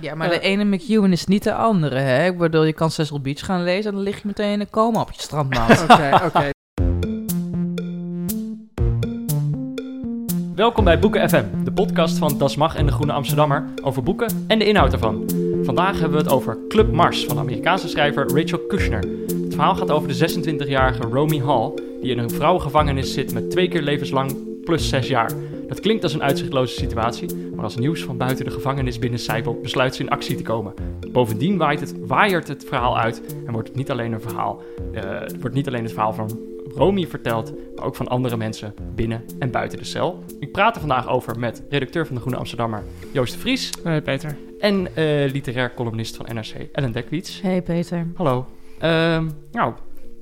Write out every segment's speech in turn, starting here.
Ja, maar de ene McEwen is niet de andere, hè? Ik bedoel, je kan Cecil Beach gaan lezen en dan lig je meteen in een coma op je strandmaat. Oké, oké. Welkom bij Boeken FM, de podcast van Das Mag en de Groene Amsterdammer over boeken en de inhoud ervan. Vandaag hebben we het over Club Mars van de Amerikaanse schrijver Rachel Kushner. Het verhaal gaat over de 26-jarige Romy Hall, die in een vrouwengevangenis zit met twee keer levenslang plus zes jaar. Dat klinkt als een uitzichtloze situatie, maar als nieuws van buiten de gevangenis binnen Seibel besluit ze in actie te komen. Bovendien waait het, waaiert het verhaal uit en wordt het niet alleen een verhaal, eh, het wordt niet alleen het verhaal van Romy verteld, maar ook van andere mensen binnen en buiten de cel. Ik praat er vandaag over met redacteur van de Groene Amsterdammer Joost de Vries Hey Peter. en eh, literair columnist van NRC Ellen Dekwiets. Hey Peter. Hallo. Ehm, nou,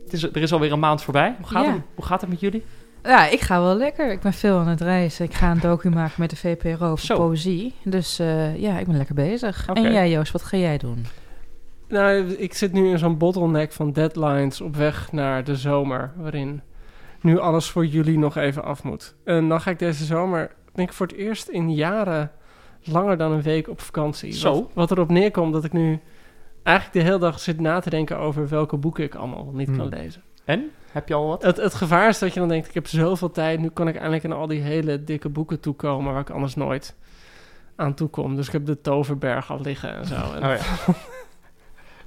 het is, er is alweer een maand voorbij. Hoe gaat, Ja. het, hoe gaat het met jullie? Ja, ik ga wel lekker. Ik ben veel aan het reizen. Ik ga een docu maken met de VPRO over Zo. poëzie. Dus eh, ja, ik ben lekker bezig. En jij Joost, wat ga jij doen? Nou, ik zit nu in zo'n bottleneck van deadlines op weg naar de zomer, waarin nu alles voor jullie nog even af moet. En dan ga ik deze zomer, denk ik voor het eerst in jaren, langer dan een week op vakantie. Zo. Wat, wat erop neerkomt dat ik nu eigenlijk de hele dag zit na te denken over welke boeken ik allemaal niet kan Hmm. lezen. En? Heb je al wat? Het, het gevaar is dat je dan denkt, ik heb zoveel tijd, nu kan ik eindelijk aan al die hele dikke boeken toekomen waar ik anders nooit aan toekom. Dus ik heb de Toverberg al liggen en zo. En Oh ja.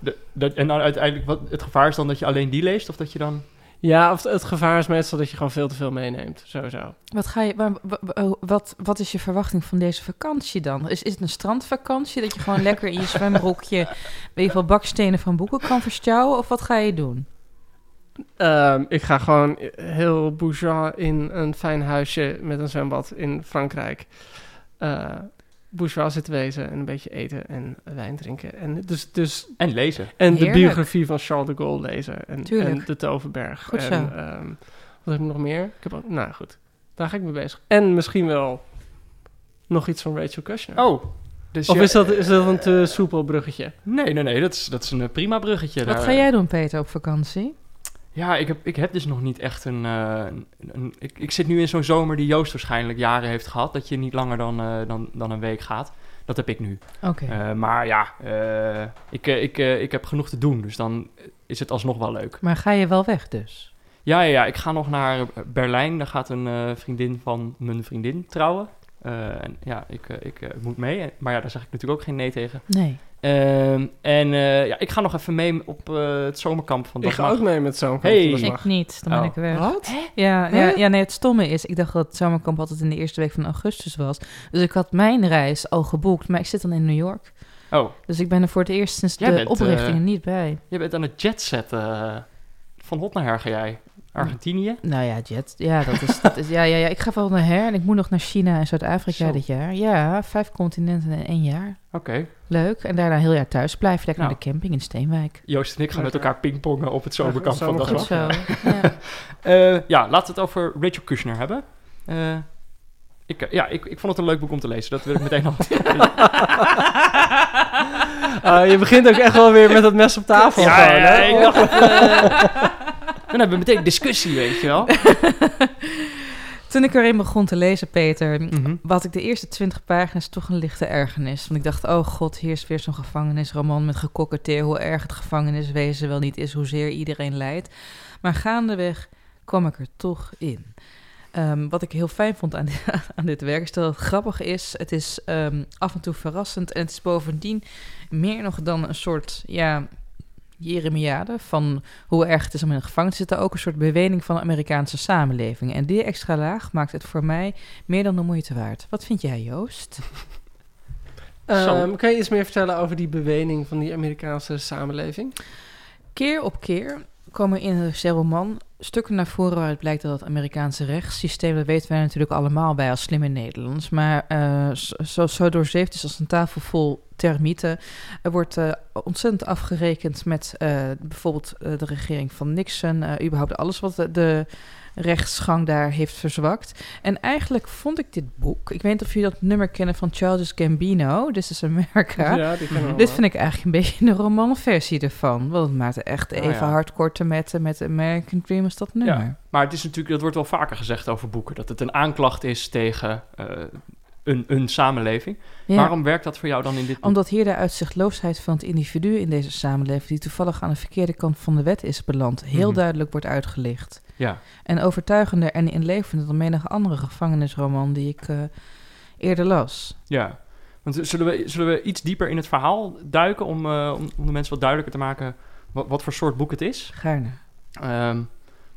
De, de- en dan uiteindelijk, wat, het gevaar is dan dat je alleen die leest? Of dat je dan... Ja, of het gevaar is meestal dat je gewoon veel te veel meeneemt. Sowieso. Wat, ga je, waar- wa- wa- wat, wat is je verwachting van deze vakantie dan? Is, is het een strandvakantie? Dat je gewoon lekker in je zwembroekje... weet je wel, bakstenen van boeken kan verstouwen? Of wat ga je doen? Ehm, ik ga gewoon heel bourgeois in een fijn huisje met een zwembad in Frankrijk. eh bourgeois zitten wezen en een beetje eten en wijn drinken. En, dus, dus, En lezen. en de biografie van Charles de Gaulle lezen. En, en de Toverberg. Goed en, ehm, wat heb ik nog meer? Ik heb ook, nou goed, daar ga ik mee bezig. En misschien wel nog iets van Rachel Kushner. Oh. Dus Of je- is dat, is dat een te soepel bruggetje? Nee, nee, nee. Dat is, dat is een eh, prima bruggetje. Wat daar. ga jij doen, Peter, op vakantie? Ja, ik heb, ik heb dus nog niet echt een... eh, een, een- ik, ik zit nu in zo'n zomer die Joost waarschijnlijk jaren heeft gehad. Dat je niet langer dan, eh, dan, dan een week gaat. Dat heb ik nu. Oké. Eh, maar ja, ik, ik, ik heb genoeg te doen. Dus dan is het alsnog wel leuk. Maar ga je wel weg dus? Ja, ja, ja, ik ga nog naar Berlijn. Daar gaat een vriendin van mijn vriendin trouwen. Eh, en ja, ik, eh, ik eh, moet mee. Maar ja, daar zeg ik natuurlijk ook geen nee tegen. Nee. Ehm, en eh, ja, ik ga nog even mee op eh, het zomerkamp van Ik Dat ga ook mee met zo'n Hey. Dat Ik niet, dan ben Oh. ik weg. Wat? Ja, ja, ja, nee, het stomme is, ik dacht dat het zomerkamp altijd in de eerste week van augustus was. Dus ik had mijn reis al geboekt, maar ik zit dan in New York. Oh, Dus ik ben er voor het eerst sinds Jij de bent, oprichting eh, niet bij. je bent aan het jetset eh van hot naar her ga jij. Argentinië? Nou ja, Jet, ja, dat is, dat is, ja, ja, ja, ik ga wel naar her en ik moet nog naar China en Zuid-Afrika dit jaar. Ja, vijf continenten in één jaar. Oké. Leuk. En daarna heel jaar thuis blijven, lekker Nou. naar de camping in Steenwijk. Joost en ik gaan met elkaar pingpongen op het zomerkamp Ja, van Dat Goed Mag. zo. Ja. Eh, ja, laten we het over Rachel Kushner hebben. Eh, ik, ja, ik, ik vond het een leuk boek om te lezen. Dat wil ik meteen al. Ah, je begint ook echt wel weer met dat mes op tafel. Ja, gewoon, ja, hè? ik dacht eh, Dan hebben we meteen discussie, weet je wel. Toen ik erin begon te lezen, Peter, Mhm. had ik de eerste twintig pagina's toch een lichte ergernis. Want ik dacht, oh god, hier is weer zo'n gevangenisroman met gekokketeer... hoe erg het gevangeniswezen wel niet is, hoezeer iedereen lijdt. Maar gaandeweg kwam ik er toch in. Ehm, wat ik heel fijn vond aan dit, aan dit werk is dat het grappig is. Het is ehm, af en toe verrassend en het is bovendien meer nog dan een soort, ja, jeremiade van hoe erg het is om in een gevangenis te zitten. Ook een soort bewening van de Amerikaanse samenleving. En die extra laag maakt het voor mij meer dan de moeite waard. Wat vind jij, Joost? Ehm, kan je iets meer vertellen over die bewening van die Amerikaanse samenleving? Keer op keer komen in de roman stukken naar voren waaruit blijkt dat het Amerikaanse rechtssysteem, dat weten wij natuurlijk allemaal bij als slimme Nederlands, maar eh, zo, zo doorzeefd is als een tafel vol termieten. Er wordt eh, ontzettend afgerekend met eh, bijvoorbeeld eh, de regering van Nixon, überhaupt alles wat de, de rechtsgang daar heeft verzwakt. En eigenlijk vond ik dit boek, ik weet niet of jullie dat nummer kennen van Charles Gambino, This is America. Ja, die kennen we Dit vind ik eigenlijk een beetje de romanversie ervan. Want het maakt het echt Oh, even ja. hardcore te metten met American Dream als dat nummer. Ja. Maar het is natuurlijk, dat wordt wel vaker gezegd over boeken, dat het een aanklacht is tegen een, een samenleving. Ja, Waarom werkt dat voor jou dan in dit? Omdat hier de uitzichtloosheid van het individu in deze samenleving, die toevallig aan de verkeerde kant van de wet is beland, heel Mhm. duidelijk wordt uitgelicht. Ja, En overtuigender en inlevender dan menige andere gevangenisroman die ik eh, eerder las. ja. Want zullen we, zullen we iets dieper in het verhaal duiken om, eh, om, om de mensen wat duidelijker te maken wat, wat voor soort boek het is? Gaarne. Ehm,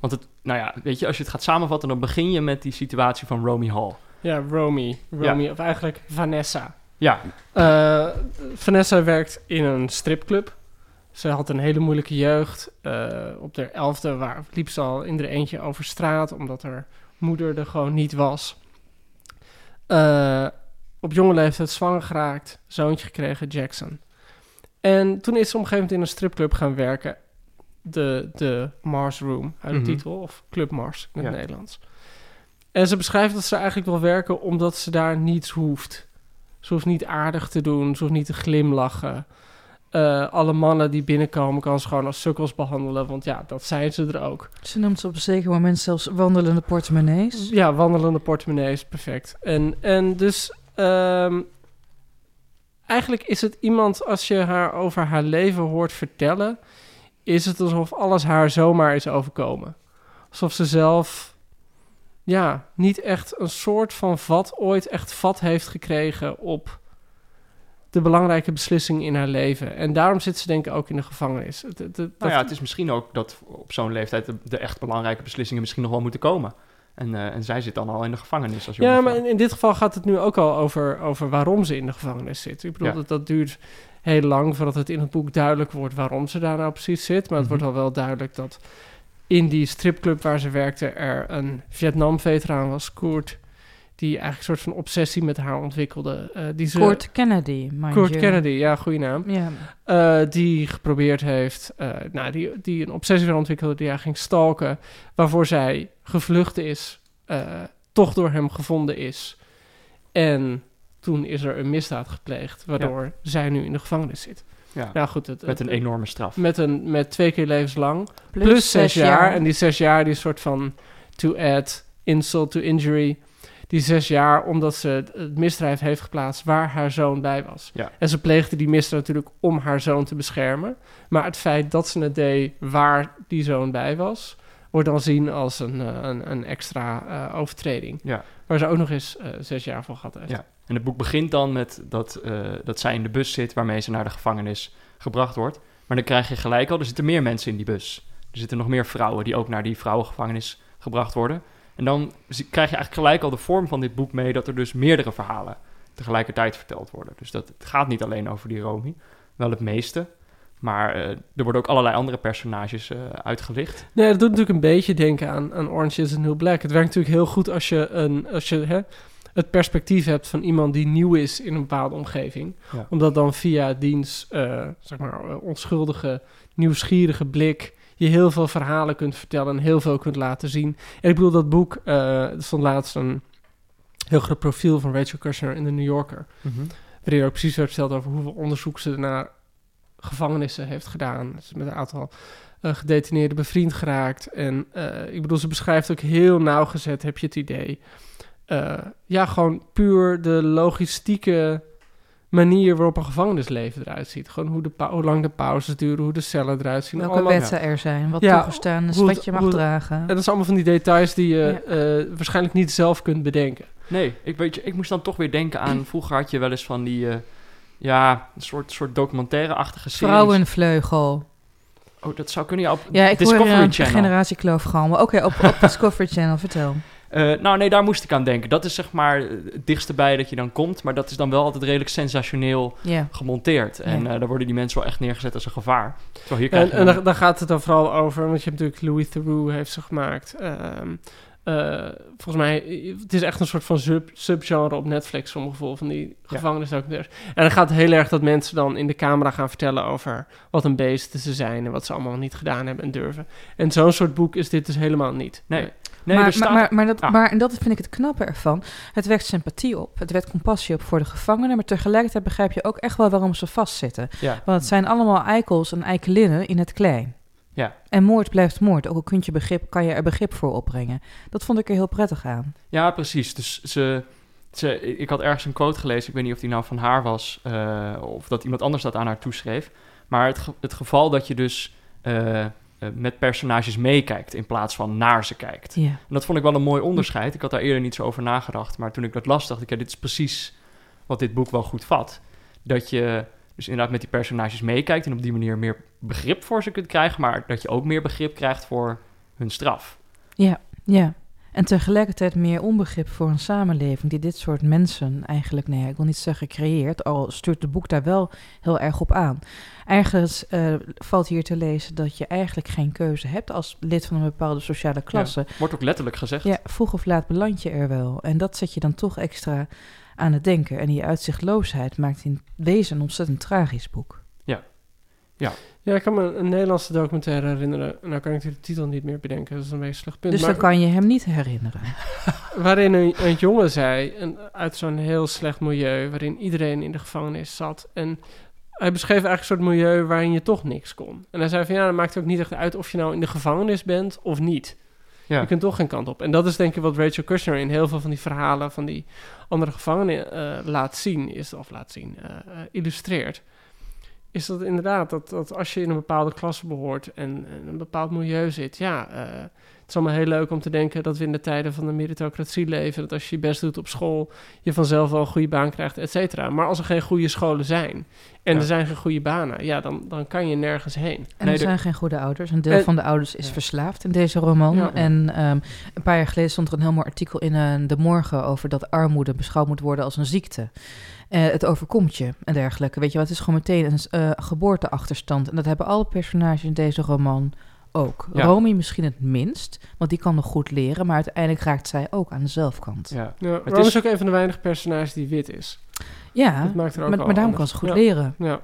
want het, nou ja, weet je, als je het gaat samenvatten, dan begin je met die situatie van Romy Hall. Ja, Romy. Romy, of eigenlijk Vanessa. Ja, Eh, Vanessa werkt in een stripclub. Ze had een hele moeilijke jeugd. Eh, op de elfde waar, liep ze al in er eentje over straat, omdat haar moeder er gewoon niet was. Eh, op jonge leeftijd zwanger geraakt, zoontje gekregen, Jackson. En toen is ze op een gegeven moment in een stripclub gaan werken. De, de Mars Room uit de Mhm. titel, of Club Mars in het Ja. Nederlands. En ze beschrijft dat ze eigenlijk wil werken omdat ze daar niets hoeft. Ze hoeft niet aardig te doen, ze hoeft niet te glimlachen. Eh, alle mannen die binnenkomen kan ze gewoon als sukkels behandelen, want ja, dat zijn ze er ook. Ze noemt ze op een zeker moment zelfs wandelende portemonnees. Ja, wandelende portemonnees, perfect. En, en dus ehm, eigenlijk is het iemand, als je haar over haar leven hoort vertellen, is het alsof alles haar zomaar is overkomen. Alsof ze zelf, ja, niet echt een soort van vat, ooit echt vat heeft gekregen op de belangrijke beslissingen in haar leven. En daarom zit ze denk ik ook in de gevangenis. Het, het, het- nou dat- ja, het is misschien ook dat op zo'n leeftijd de, de echt belangrijke beslissingen misschien nog wel moeten komen. En, eh, en zij zit dan al in de gevangenis als Ja, maar in, in dit geval gaat het nu ook al over, over waarom ze in de gevangenis zit. Ik bedoel, Ja. dat, dat duurt heel lang voordat het in het boek duidelijk wordt waarom ze daar nou precies zit. Maar het Mhm. wordt al wel duidelijk dat in die stripclub waar ze werkte er een Vietnam-veteraan was, Koert, die eigenlijk een soort van obsessie met haar ontwikkelde. eh, die ze, Kurt Kennedy, mind Kurt you. Kennedy, ja, goede naam. Ja, Eh, die geprobeerd heeft, eh, nou, die, die een obsessie ontwikkelde, die haar ging stalken, waarvoor zij gevlucht is, eh, toch door hem gevonden is. En toen is er een misdaad gepleegd, waardoor zij nu in de gevangenis zit. Ja, Nou goed, het, met een het- enorme straf. met, een, met twee keer levenslang, plus, zes jaar. En die zes jaar, die soort van to add insult to injury. Die zes jaar, omdat ze het- misdrijf heeft geplaatst waar haar zoon bij was. Ja. En ze pleegde die misdrijf natuurlijk om haar zoon te beschermen. Maar het feit dat ze het deed waar die zoon bij was, wordt dan zien als een, eh, een, een extra eh, overtreding. Ja. Waar ze ook nog eens eh, zes jaar voor gehad heeft. Ja. En het boek begint dan met dat, eh, dat zij in de bus zit waarmee ze naar de gevangenis gebracht wordt. Maar dan krijg je gelijk al, er zitten meer mensen in die bus. Er zitten nog meer vrouwen die ook naar die vrouwengevangenis gebracht worden. En dan krijg je eigenlijk gelijk al de vorm van dit boek mee dat er dus meerdere verhalen tegelijkertijd verteld worden. Dus dat, het gaat niet alleen over die Romy, wel het meeste. Maar eh, er worden ook allerlei andere personages eh, uitgelicht. Nee, dat doet natuurlijk een beetje denken aan, aan Orange is the New Black. Het werkt natuurlijk heel goed als je, een, als je hè, het perspectief hebt van iemand die nieuw is in een bepaalde omgeving. Ja. Omdat dan via diens, eh, zeg maar, eh, onschuldige, nieuwsgierige blik je heel veel verhalen kunt vertellen en heel veel kunt laten zien. En ik bedoel, dat boek, er stond laatst een heel groot profiel van Rachel Kushner in de New Yorker. Waarin ook precies werd verteld over hoeveel onderzoek ze naar gevangenissen heeft gedaan. Ze met een aantal uh, gedetineerden bevriend geraakt. En uh, ik bedoel, ze beschrijft ook heel nauwgezet, heb je het idee. Uh, ja, gewoon puur de logistieke manier waarop een gevangenisleven eruit ziet. Gewoon hoe, de hoe lang de pauzes duren, hoe de cellen eruit zien. Welke allemaal, wetten er zijn, wat ja, toegestaan is, wat je mag dragen. En dat is allemaal van die details die je ja. waarschijnlijk niet zelf kunt bedenken. Nee, ik, weet je, ik moest dan toch weer denken aan... Vroeger had je wel eens van die... ja, een soort, soort documentaire-achtige series. Vrouwenvleugel. Oh, dat zou kunnen ja, op ja, ik Discovery hoor, Channel. Generatie Kloofgalmen. Oké, op, op Discovery Channel, vertel. Uh, nou nee, daar moest ik aan denken. Dat is zeg maar het dichtste bij dat je dan komt. Maar dat is dan wel altijd redelijk sensationeel yeah. gemonteerd. En yeah. uh, daar worden die mensen wel echt neergezet als een gevaar. Zo, hier en en daar, daar, gaat het dan vooral over. Want je hebt natuurlijk Louis Theroux heeft ze gemaakt. Um, uh, volgens mij, het is echt een soort van sub, subgenre op Netflix, sommige gevoel van die ja. gevangenisdocumentaires. En dan gaat het heel erg dat mensen dan in de camera gaan vertellen over wat een beesten ze zijn en wat ze allemaal niet gedaan hebben en durven. En zo'n soort boek is dit dus helemaal niet. Nee. Nee, maar, staat... maar, maar, maar, dat, ah. maar en dat vind ik het knappe ervan. Het wekt sympathie op, het wekt compassie op voor de gevangenen, maar tegelijkertijd begrijp je ook echt wel waarom ze vastzitten. Ja. Want het zijn allemaal eikels en eikelinnen in het klein. Ja. En moord blijft moord, ook al kun je begrip, kan je er begrip voor opbrengen. Dat vond ik er heel prettig aan. Ja, precies. Dus ze, ze, ik had ergens een quote gelezen, ik weet niet of die nou van haar was, uh, of dat iemand anders dat aan haar toeschreef. Maar het, ge het geval dat je dus uh, met personages meekijkt in plaats van naar ze kijkt. En dat vond ik wel een mooi onderscheid. Ik had daar eerder niet zo over nagedacht, maar toen ik dat las, dacht ik, ja, dit is precies wat dit boek wel goed vat. Dat je dus inderdaad met die personages meekijkt en op die manier meer begrip voor ze kunt krijgen, maar dat je ook meer begrip krijgt voor hun straf. Ja, ja. En tegelijkertijd meer onbegrip voor een samenleving die dit soort mensen eigenlijk, nee, ik wil niet zeggen creëert, al stuurt het boek daar wel heel erg op aan. Ergens uh, valt hier te lezen dat je eigenlijk geen keuze hebt als lid van een bepaalde sociale klasse. Ja, wordt ook letterlijk gezegd. Ja, vroeg of laat beland je er wel. En dat zet je dan toch extra aan het denken. En die uitzichtloosheid maakt in wezen een ontzettend tragisch boek. Ja. Ja. Ik kan me een Nederlandse documentaire herinneren. Nou kan ik de titel niet meer bedenken. Dat is een beetje slecht punt. Dus maar, dan kan je hem niet herinneren. waarin een, een jongen zei, een, uit zo'n heel slecht milieu... waarin iedereen in de gevangenis zat. En hij beschreef eigenlijk een soort milieu waarin je toch niks kon. En hij zei van ja, dan maakt het ook niet echt uit of je nou in de gevangenis bent of niet. Ja. Je kunt toch geen kant op. En dat is denk ik wat Rachel Kushner in heel veel van die verhalen van die andere gevangenen uh, laat zien, is, of laat zien, uh, uh, illustreert. Is dat inderdaad dat, dat als je in een bepaalde klasse behoort en in een bepaald milieu zit, ja, het is allemaal heel leuk om te denken dat we in de tijden van de meritocratie leven. Dat als je je best doet op school, je vanzelf wel een goede baan krijgt, et cetera. Maar als er geen goede scholen zijn en Ja. er zijn geen goede banen, ja, dan, dan kan je nergens heen. En Nee, er zijn geen goede ouders. Een deel En- van de ouders is Ja. verslaafd in deze roman. Ja. En ehm, een paar jaar geleden stond er een heel mooi artikel in eh, De Morgen... over dat armoede beschouwd moet worden als een ziekte. Eh, het overkomt je en dergelijke. Weet je wat, het is gewoon meteen een eh, geboorteachterstand. En dat hebben alle personages in deze roman ook. Ja. Romy misschien het minst, want die kan nog goed leren... maar uiteindelijk raakt zij ook aan de zelfkant. Ja. Ja, Het is- ook een van de weinige personages die wit is. Ja, dat maakt er ook maar, daarom kan ze goed Ja. leren. Ja,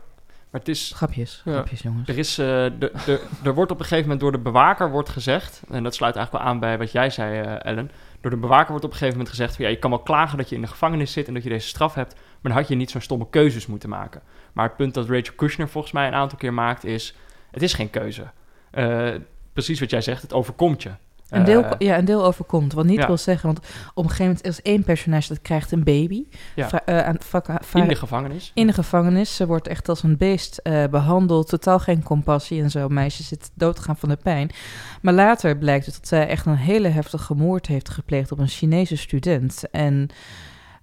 Maar het is, Grapjes, Ja. grapjes jongens. er, is, eh, de, de, er wordt op een gegeven moment door de bewaker wordt gezegd, en dat sluit eigenlijk wel aan bij wat jij zei, eh, Ellen. Door de bewaker wordt op een gegeven moment gezegd: van, ja, je kan wel klagen dat je in de gevangenis zit en dat je deze straf hebt, maar dan had je niet zo'n stomme keuzes moeten maken. Maar het punt dat Rachel Kushner volgens mij een aantal keer maakt is: het is geen keuze. Eh, precies wat jij zegt, het overkomt je. Een deel, Eh, ja, een deel overkomt. Wat niet ja. wil zeggen, want op een gegeven moment is één personage dat krijgt een baby. Ja. Eh, in de gevangenis. in de gevangenis. Ze wordt echt als een beest eh, behandeld. Totaal geen compassie en zo. Meisje zit dood te gaan van de pijn. Maar later blijkt het dat zij echt een hele heftige moord heeft gepleegd op een Chinese student. En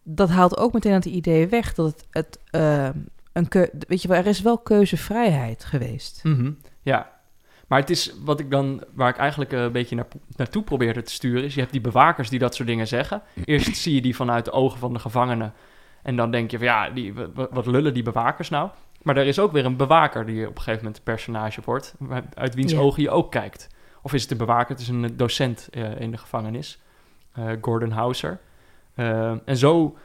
dat haalt ook meteen het idee weg dat het, het eh, een weet je wel, er is wel keuzevrijheid geweest. Mhm, Ja, maar het is wat ik dan, waar ik eigenlijk eh, een beetje naar, naartoe probeerde te sturen, is je hebt die bewakers die dat soort dingen zeggen. Eerst zie je die vanuit de ogen van de gevangenen. En dan denk je van ja, die, wat, lullen die bewakers nou? Maar er is ook weer een bewaker die op een gegeven moment een personage wordt, uit wiens Ja. ogen je ook kijkt. Of is het een bewaker? Het is een docent eh, in de gevangenis, eh, Gordon Hauser. Eh, en zo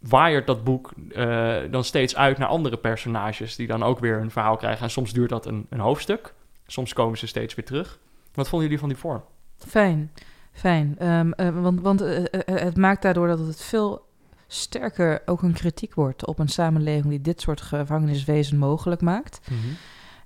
waaiert dat boek eh, dan steeds uit naar andere personages die dan ook weer een verhaal krijgen. En soms duurt dat een, een hoofdstuk. Soms komen ze steeds weer terug. Wat vonden jullie van die vorm? Fijn, fijn. Ehm, eh, want want eh, eh, het maakt daardoor dat het veel sterker ook een kritiek wordt op een samenleving die dit soort gevangeniswezen mogelijk maakt. Mhm.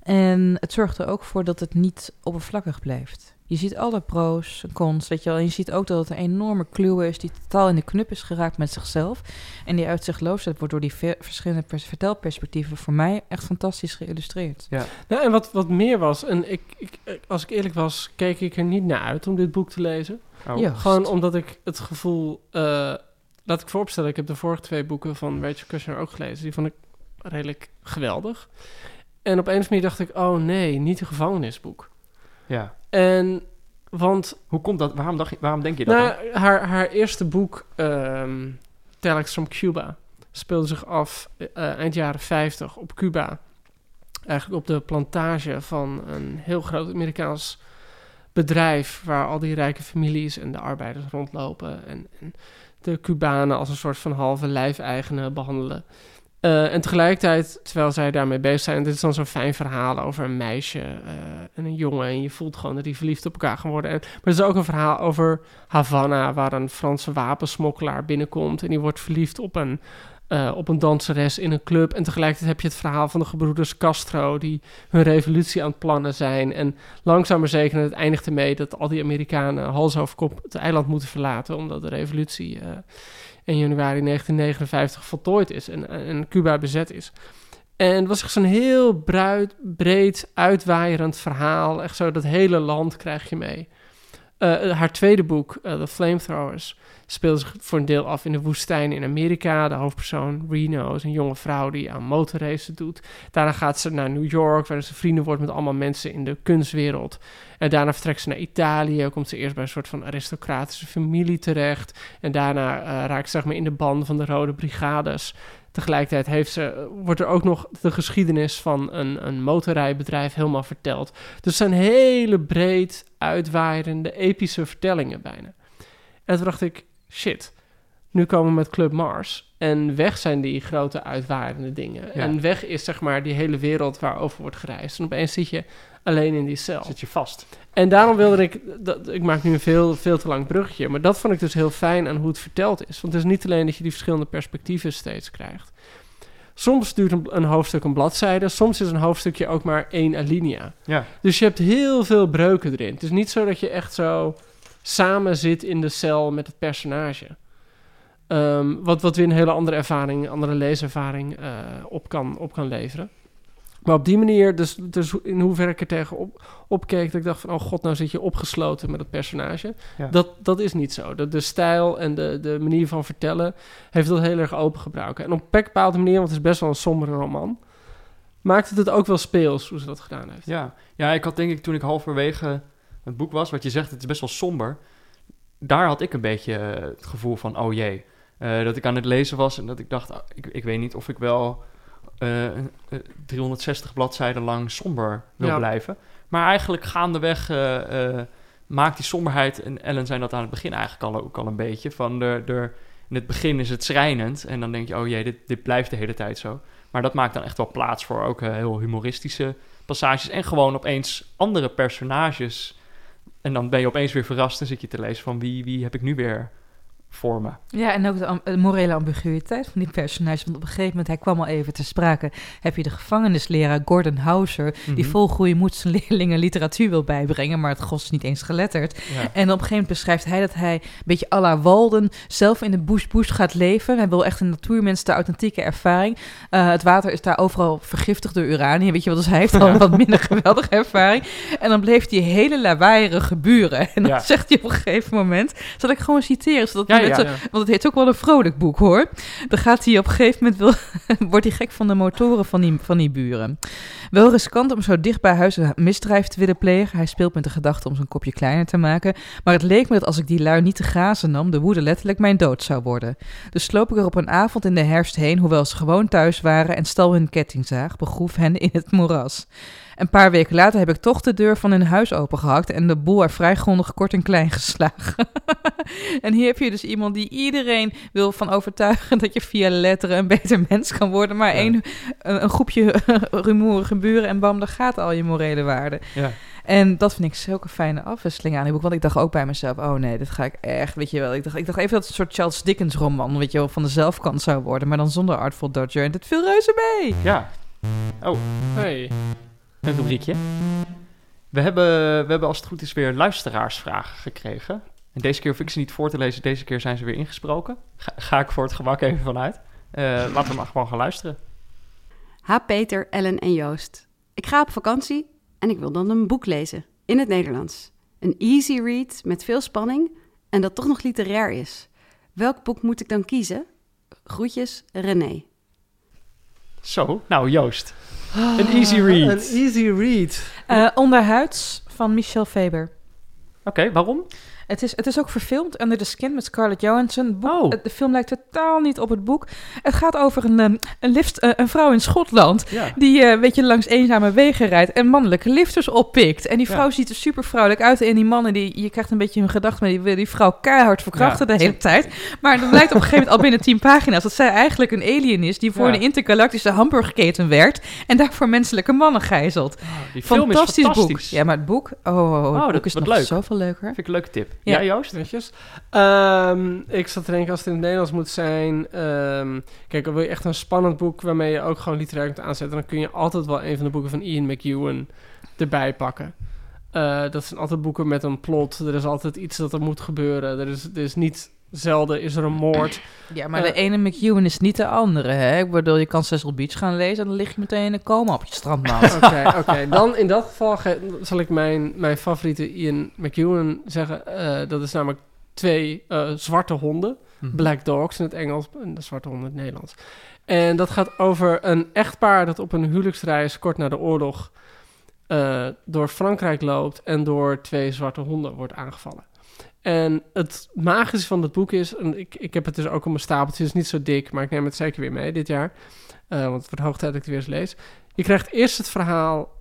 En het zorgt er ook voor dat het niet oppervlakkig blijft. Je ziet alle pro's, cons, weet je wel. En je ziet ook dat het een enorme clue is die totaal in de knup is geraakt met zichzelf. En die uitzichtloosheid wordt door die ve- verschillende pers- vertelperspectieven voor mij echt fantastisch geïllustreerd. Nou, en wat, wat meer was, en ik, ik, als ik eerlijk was, keek ik er niet naar uit om dit boek te lezen. Oh. Ja. Gewoon omdat ik het gevoel... eh, laat ik vooropstellen, ik heb de vorige twee boeken van Rachel Kushner ook gelezen. Die vond ik redelijk geweldig. En op een of andere manier dacht ik, oh nee, niet een gevangenisboek. Ja. En, want Hoe komt dat? Waarom, dacht je, waarom denk je dat? nou, dan? haar, haar eerste boek, ehm Telex from Cuba, speelde zich af eh, eind jaren 50 op Cuba. Eigenlijk op de plantage van een heel groot Amerikaans bedrijf... waar al die rijke families en de arbeiders rondlopen... en, en de Cubanen als een soort van halve lijfeigenen behandelen. Eh, en tegelijkertijd, terwijl zij daarmee bezig zijn... dit is dan zo'n fijn verhaal over een meisje eh, en een jongen... en je voelt gewoon dat die verliefd op elkaar gaan worden. En, maar er is ook een verhaal over Havana... waar een Franse wapensmokkelaar binnenkomt... en die wordt verliefd op een, eh, op een danseres in een club. En tegelijkertijd heb je het verhaal van de gebroeders Castro... die hun revolutie aan het plannen zijn. En langzaam maar zeker, het eindigt ermee... dat al die Amerikanen hals over kop het eiland moeten verlaten... omdat de revolutie... eh, in januari 1959 voltooid is en, en Cuba bezet is. En het was echt zo'n heel breed, uitwaaierend verhaal. Echt zo, dat hele land krijg je mee. Eh, haar tweede boek, eh, The Flamethrowers, speelt zich voor een deel af in de woestijn in Amerika. De hoofdpersoon, Reno, is een jonge vrouw die aan motorracen doet. Daarna gaat ze naar New York, waar ze vrienden wordt met allemaal mensen in de kunstwereld. En daarna vertrekt ze naar Italië, komt ze eerst bij een soort van aristocratische familie terecht. En daarna eh, raakt ze zeg maar in de band van de Rode Brigades. Tegelijkertijd heeft ze, wordt er ook nog de geschiedenis van een, een motorrijbedrijf helemaal verteld. Dus het zijn hele breed uitwaaierende, epische vertellingen bijna. En toen dacht ik, shit, nu komen we met Club Mars. En weg zijn die grote uitwaaierende dingen. Ja. En weg is zeg maar die hele wereld waarover wordt gereisd. En opeens zit je alleen in die cel. Zit je vast? En daarom wilde ik, dat, ik maak nu een veel, veel te lang bruggetje, maar dat vond ik dus heel fijn aan hoe het verteld is. Want het is niet alleen dat je die verschillende perspectieven steeds krijgt. Soms duurt een, een hoofdstuk een bladzijde, soms is een hoofdstukje ook maar één alinea. Ja. Dus je hebt heel veel breuken erin. Het is niet zo dat je echt zo samen zit in de cel met het personage. Ehm, wat, wat weer een hele andere ervaring, andere leeservaring eh, op, kan, op kan leveren. Maar op die manier, dus, dus in hoeverre ik er tegen op, opkeek, dat ik dacht van, oh god, nou zit je opgesloten met het personage. Ja. Dat, dat is niet zo. De, de stijl en de, de manier van vertellen heeft dat heel erg opengebruiken. En op een bepaalde manier, want het is best wel een sombere roman, maakt het het ook wel speels hoe ze dat gedaan heeft. Ja. ja, ik had denk ik toen ik halverwege het boek was, wat je zegt, het is best wel somber. Daar had ik een beetje eh, het gevoel van, oh jee. Eh, dat ik aan het lezen was en dat ik dacht, ah, ik, ik weet niet of ik wel eh, eh, 360 bladzijden lang somber wil Ja. blijven. Maar eigenlijk gaandeweg eh, eh, maakt die somberheid, en Ellen zei dat aan het begin eigenlijk al, ook al een beetje, van de, de, in het begin is het schrijnend en dan denk je, oh jee, dit, dit blijft de hele tijd zo. Maar dat maakt dan echt wel plaats voor ook eh, heel humoristische passages en gewoon opeens andere personages. En dan ben je opeens weer verrast en zit je te lezen van wie, wie heb ik nu weer voor me. Ja, en ook de, morele ambiguïteit van die personage. Want op een gegeven moment, hij kwam al even te sprake, heb je de gevangenisleraar Gordon Hauser, die vol goede moed zijn leerlingen literatuur wil bijbrengen, maar het gos is niet eens geletterd. Ja. En op een gegeven moment beschrijft hij dat hij een beetje à la Walden zelf in de bush bush gaat leven. Hij wil echt een natuurmens, de authentieke ervaring. Eh, het water is daar overal vergiftigd door uranium, weet je wel. Dus hij heeft al wat minder geweldige ervaring. En dan bleef hij hele lawaaierige buren. En dan Ja. zegt hij op een gegeven moment, zal ik gewoon citeren, zodat Ja, ja. want het heet ook wel een vrolijk boek hoor. Dan gaat hij op een gegeven moment, wil, wordt hij gek van de motoren van die, van die buren. Wel riskant om zo dicht bij huis een misdrijf te willen plegen. Hij speelt met de gedachte om zijn kopje kleiner te maken. Maar het leek me dat als ik die lui niet te grazen nam, de woede letterlijk mijn dood zou worden. Dus sloop ik er op een avond in de herfst heen, hoewel ze gewoon thuis waren, en stal hun kettingzaag, begroef hen in het moeras. Een paar weken later heb ik toch de deur van hun huis opengehakt en de boel er vrij grondig kort en klein geslagen. en hier heb je dus iemand die iedereen wil van overtuigen dat je via letteren een beter mens kan worden. Maar Ja. één, een, een groepje rumoerige buren en bam, daar gaat al je morele waarde. Ja. En dat vind ik zulke fijne afwisseling aan die boek. Want ik dacht ook bij mezelf, oh nee, dit ga ik echt, weet je wel. Ik dacht, ik dacht even dat het een soort Charles Dickens roman, weet je wel, van de zelfkant zou worden. Maar dan zonder Artful Dodger. En dit viel reuze mee. Ja. Oh, Hey. Een rubriekje. We hebben, we hebben als het goed is weer luisteraarsvragen gekregen. En deze keer hoef ik ze niet voor te lezen, deze keer zijn ze weer ingesproken. Ga, ga ik voor het gemak even vanuit. Eh, laten we maar gewoon gaan luisteren. Ha Peter, Ellen en Joost. Ik ga op vakantie en ik wil dan een boek lezen. In het Nederlands. Een easy read met veel spanning en dat toch nog literair is. Welk boek moet ik dan kiezen? Groetjes, René. Zo, nou Joost. Een easy read. Een easy read. Eh, Onderhuids van Michel Faber. Oké, waarom? Het is, het is ook verfilmd Under the Skin met Scarlett Johansson. Het boek- Oh. het- De film lijkt totaal niet op het boek. Het gaat over een, ehm, een, lift, eh, een vrouw in Schotland Ja. die eh weet je, langs eenzame wegen rijdt en mannelijke lifters oppikt. En die Ja. vrouw ziet er super vrouwelijk uit. En die mannen, die, je krijgt een beetje hun gedachte, maar die willen die vrouw keihard verkrachten Ja. de hele tijd. Maar dan blijkt op een gegeven moment al binnen tien pagina's dat zij eigenlijk een alien is die voor een intergalactische hamburgerketen werkt en daarvoor menselijke mannen gijzelt. Die film is fantastisch, fantastisch. boek. Ja, maar het boek, oh, oh, oh, het Oh, boek dat- is nog leuk. zoveel leuker. Vind ik een leuke tip. Ja. Ja. Ehm, ik zat te denken als het in het Nederlands moet zijn. ehm, kijk, wil je echt een spannend boek waarmee je ook gewoon literair kunt aanzetten, dan kun je altijd wel een van de boeken van Ian McEwan erbij pakken. Eh, dat zijn altijd boeken met een plot. Er is altijd iets dat er moet gebeuren. Er is, er is niet zelden is er een moord. Ja, maar Eh, de ene McEwan is niet de andere, hè? Ik bedoel, je kan Cecil Beach gaan lezen en dan lig je meteen in een coma op je strandmaat. Oké, oké. Dan in dat geval ge- zal ik mijn, mijn favoriete Ian McEwan zeggen. Eh, dat is namelijk twee eh, zwarte honden. Hm. Black Dogs in het Engels en de zwarte honden in het Nederlands. En dat gaat over een echtpaar dat op een huwelijksreis kort na de oorlog eh, door Frankrijk loopt en door twee zwarte honden wordt aangevallen. En het magische van dat boek is, en ik, ik heb het dus ook op mijn stapeltje, het is niet zo dik, maar ik neem het zeker weer mee dit jaar. Eh, want het wordt hoog tijd dat ik het weer eens lees. Je krijgt eerst het verhaal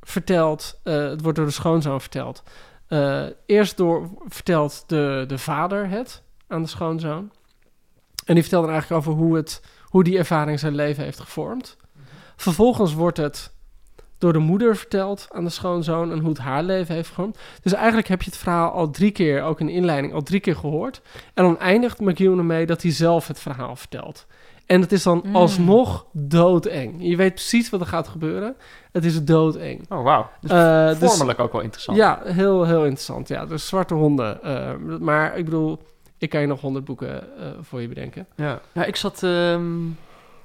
verteld, eh, het wordt door de schoonzoon verteld. Eh, eerst door, vertelt de, de vader het aan de schoonzoon. En die vertelt dan eigenlijk over hoe, het, hoe die ervaring zijn leven heeft gevormd. Vervolgens wordt het door de moeder verteld aan de schoonzoon en hoe het haar leven heeft gevormd. Dus eigenlijk heb je het verhaal al drie keer, ook in de inleiding, al drie keer gehoord. En dan eindigt McEwan ermee dat hij zelf het verhaal vertelt. En het is dan Mm. alsnog doodeng. Je weet precies wat er gaat gebeuren. Het is doodeng. Oh, wauw. Dus Eh, dus- vormelijk ook wel interessant. ja, heel, heel interessant. Ja, dus zwarte honden. eh, maar ik bedoel, ik kan je nog honderd boeken eh, voor je bedenken. Ja, ja ik zat... ehm,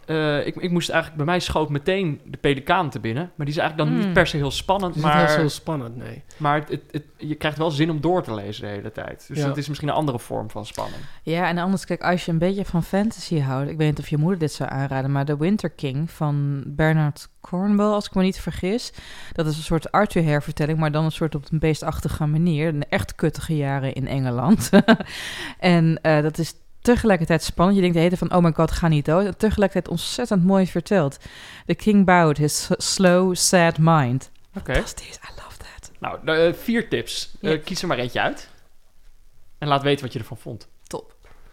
eh, ik, ik moest eigenlijk... Bij mij schoot meteen de pelikaan te binnen. Maar die is eigenlijk dan Mm. niet per se heel spannend. Het is maar niet heel zo spannend, nee. maar het, het, het- je krijgt wel zin om door te lezen de hele tijd. Dus Ja. dat is misschien een andere vorm van spanning. Ja, en anders, kijk, als je een beetje van fantasy houdt... Ik weet niet of je moeder dit zou aanraden... maar The Winter King van Bernard Cornwell, als ik me niet vergis... dat is een soort Arthur-hervertelling... maar dan een soort op een beestachtige manier. Een echt kuttige jaren in Engeland. en eh, dat is tegelijkertijd spannend. Je denkt de hele tijd van, oh my god, ga niet dood. En tegelijkertijd ontzettend mooi verteld. The King bowed his slow, sad mind. Oké. Fantastisch, I love that. Nou, eh, vier tips. Eh, kies er maar eentje uit. En laat weten wat je ervan vond.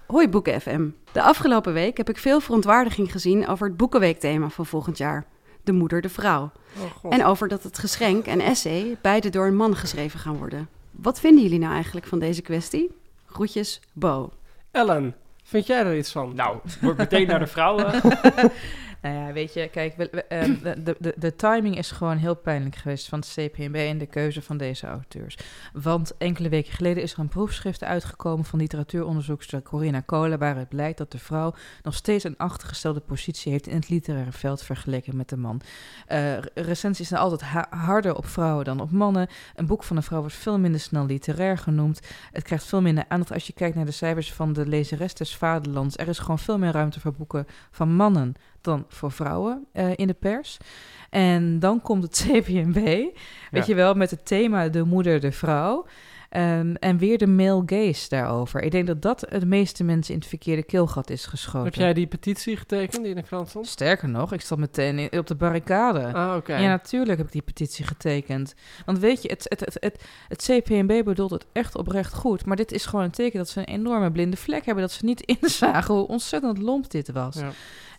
Hoi Boeken FM. De afgelopen week heb ik veel verontwaardiging gezien over het Boekenweekthema van volgend jaar. De moeder, de vrouw. Oh god. En over dat het geschenk en essay beide door een man geschreven gaan worden. Wat vinden jullie nou eigenlijk van deze kwestie? Groetjes, Bo. Ellen, vind jij er iets van? Nou, wordt meteen naar de vrouwen. Nou ja, weet je, kijk, ehm, de, de, de, timing is gewoon heel pijnlijk geweest van het CPNB en de keuze van deze auteurs. Want enkele weken geleden is er een proefschrift uitgekomen van literatuuronderzoekster Corinna Kolen, waaruit blijkt dat de vrouw nog steeds een achtergestelde positie heeft in het literaire veld vergeleken met de man. Re- recensies zijn altijd ha- harder op vrouwen dan op mannen. Een boek van een vrouw wordt veel minder snel literair genoemd. Het krijgt veel minder aandacht als je kijkt naar de cijfers van de lezeres des vaderlands. Er is gewoon veel meer ruimte voor boeken van mannen dan voor vrouwen eh, in de pers. En dan komt het CPNB, weet je wel, met het thema de moeder, de vrouw. Ehm, en weer de male gaze daarover. Ik denk dat dat het meeste mensen in het verkeerde keelgat is geschoten. Heb jij die petitie getekend die in de krant stond? Sterker nog, ik zat meteen in- op de barricade. Ah, oké. Ja, natuurlijk heb ik die petitie getekend. Want weet je, het, het, het, het, het CPNB bedoelt het echt oprecht goed. Maar dit is gewoon een teken dat ze een enorme blinde vlek hebben. Dat ze niet inzagen hoe ontzettend lomp dit was. Ja.